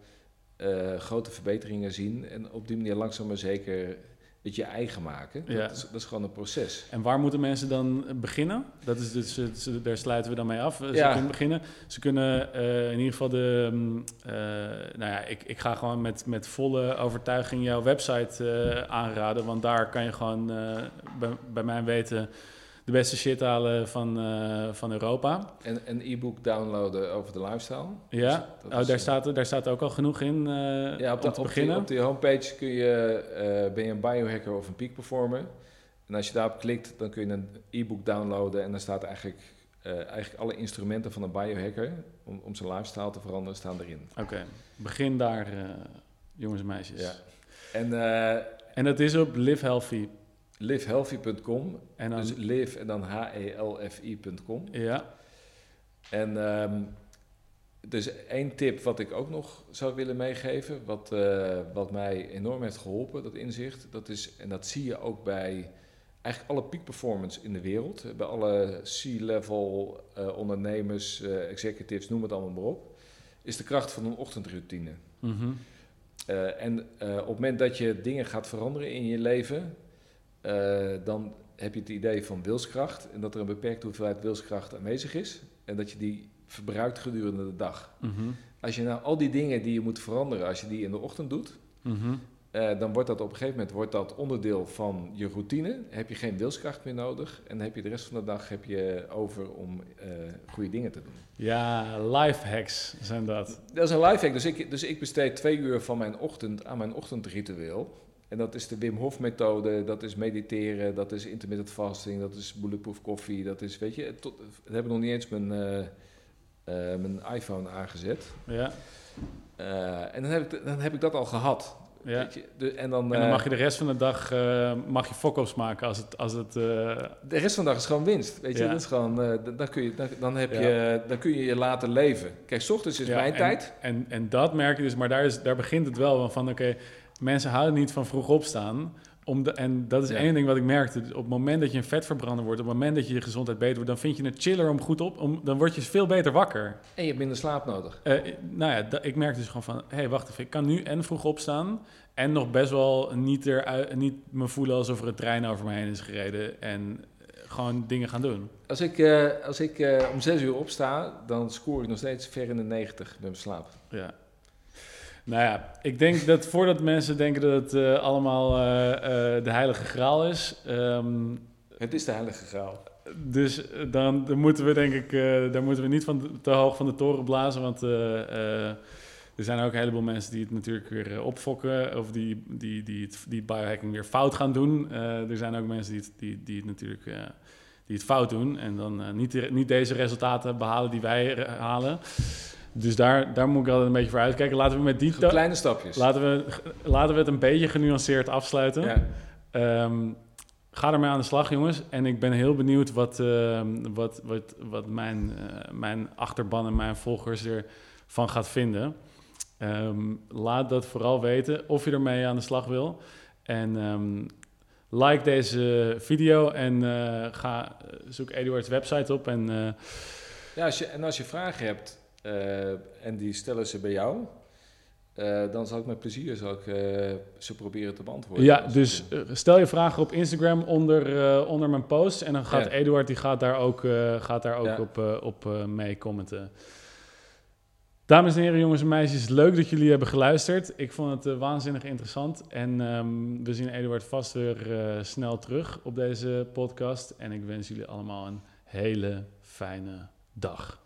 eh, grote verbeteringen zien en op die manier langzaam maar zeker het je eigen maken. Ja. Dat, is, dat is gewoon een proces. En waar moeten mensen dan beginnen? Dat is dus, daar sluiten we dan mee af. Ze Ja. kunnen beginnen. Ze kunnen eh, in ieder geval de. mm, eh, nou ja, ik, ik ga gewoon met, met volle overtuiging jouw website eh, aanraden. Want daar kan je gewoon bij, bij mijn weten de beste shit halen van, eh, van Europa. En een e-book downloaden over de lifestyle. Ja, Dus oh, is, daar, eh, staat, daar staat ook al genoeg in eh, Ja, op, de, te op, die, beginnen. op die homepage kun je, ben je een biohacker of een peak performer. En als je daarop klikt, dan kun je een e-book downloaden en dan staat eigenlijk, eigenlijk alle instrumenten van een biohacker om, om zijn lifestyle te veranderen, staan erin. Oké, begin daar, jongens en meisjes. Ja. En En dat is op Live Healthy. livehealthy.com, En dan, dus live en dan E h-e-l-f-i.com. ja, En ehm, dus één tip wat ik ook nog zou willen meegeven, wat, eh, wat mij enorm heeft geholpen, dat inzicht, dat is, en dat zie je ook bij eigenlijk alle peak performance in de wereld, bij alle C-level eh, ondernemers, eh, executives, noem het allemaal maar op, is de kracht van een ochtendroutine. mhm. En op het moment dat je dingen gaat veranderen in je leven, dan heb je het idee van wilskracht en dat er een beperkte hoeveelheid wilskracht aanwezig is en dat je die verbruikt gedurende de dag. Mhm. Als je nou al die dingen die je moet veranderen, als je die in de ochtend doet, Mhm. eh, dan wordt dat op een gegeven moment wordt dat onderdeel van je routine. Heb je geen wilskracht meer nodig en dan heb je de rest van de dag heb je over om eh, goede dingen te doen. Ja, life hacks zijn dat. Dat is een lifehack. Dus ik, dus ik besteed twee uur van mijn ochtend aan mijn ochtendritueel. En dat is de Wim Hof methode, dat is mediteren, dat is intermittent fasting, dat is bulletproof koffie, dat is, weet je, tot, we hebben nog niet eens mijn, eh, eh, mijn iPhone aangezet. Ja, Eh, en dan heb, ik, dan heb ik dat al gehad. ja. Weet je? De, en dan, En dan mag je de rest van de dag mag je maken als het... Als het de rest van de dag is gewoon winst. Weet je, Ja. dat is gewoon, dan, kun je, dan, dan, heb Ja. je, dan kun je je laten leven. Kijk, 's ochtends is mijn en, tijd. En, en dat merk je dus, maar daar, is, daar begint het wel van, oké, mensen houden niet van vroeg opstaan. Om de, en dat is Ja. één ding wat ik merkte. Op het moment dat je een vetverbrander wordt, op het moment dat je je gezondheid beter wordt, dan vind je het chiller om goed op, om, dan word je veel beter wakker. En je hebt minder slaap nodig. Eh, nou ja, ik merk dus gewoon van, hé, hey, wacht even, ik kan nu en vroeg opstaan en nog best wel niet, er, niet me voelen alsof er een trein over me heen is gereden en eh, gewoon dingen gaan doen. Als ik, eh, als ik om 6 uur opsta, dan scoor ik nog steeds ver in de 90 met mijn slaap. Ja. Nou ja, ik denk dat voordat mensen denken dat het eh, allemaal eh, eh, de heilige graal is, ehm, Het is de heilige graal. dus dan, dan moeten we denk ik, daar moeten we niet van de- te hoog van de toren blazen, want er zijn ook een heleboel mensen die het natuurlijk weer opfokken of die, die, die, het, die biohacking weer fout gaan doen. Er zijn ook mensen die het, die, die het natuurlijk die het fout doen en dan niet, de- niet deze resultaten behalen die wij halen. Dus daar, daar moet ik altijd een beetje voor uitkijken. Laten we met die kleine stapjes. Laten we, laten we het een beetje genuanceerd afsluiten. Ja. Ehm, ga ermee aan de slag, jongens. En ik ben heel benieuwd wat, ehm, wat, wat, wat mijn, eh, mijn achterban en mijn volgers ervan gaat vinden. Ehm, laat dat vooral weten of je ermee aan de slag wil. En like deze video en eh, ga, zoek Eduards website op. En eh, Ja, als je, en als je vragen hebt eh, en die stellen ze bij jou, eh, dan zal ik met plezier zal ik, eh, ze proberen te beantwoorden. Ja, dus stel je vragen op Instagram onder, onder mijn post. En dan gaat Ja. Eduard die gaat daar ook, gaat daar ook Ja. op, op mee commenten. Dames en heren, jongens en meisjes, leuk dat jullie hebben geluisterd. Ik vond het waanzinnig interessant. En ehm, we zien Eduard vast weer snel terug op deze podcast. En ik wens jullie allemaal een hele fijne dag.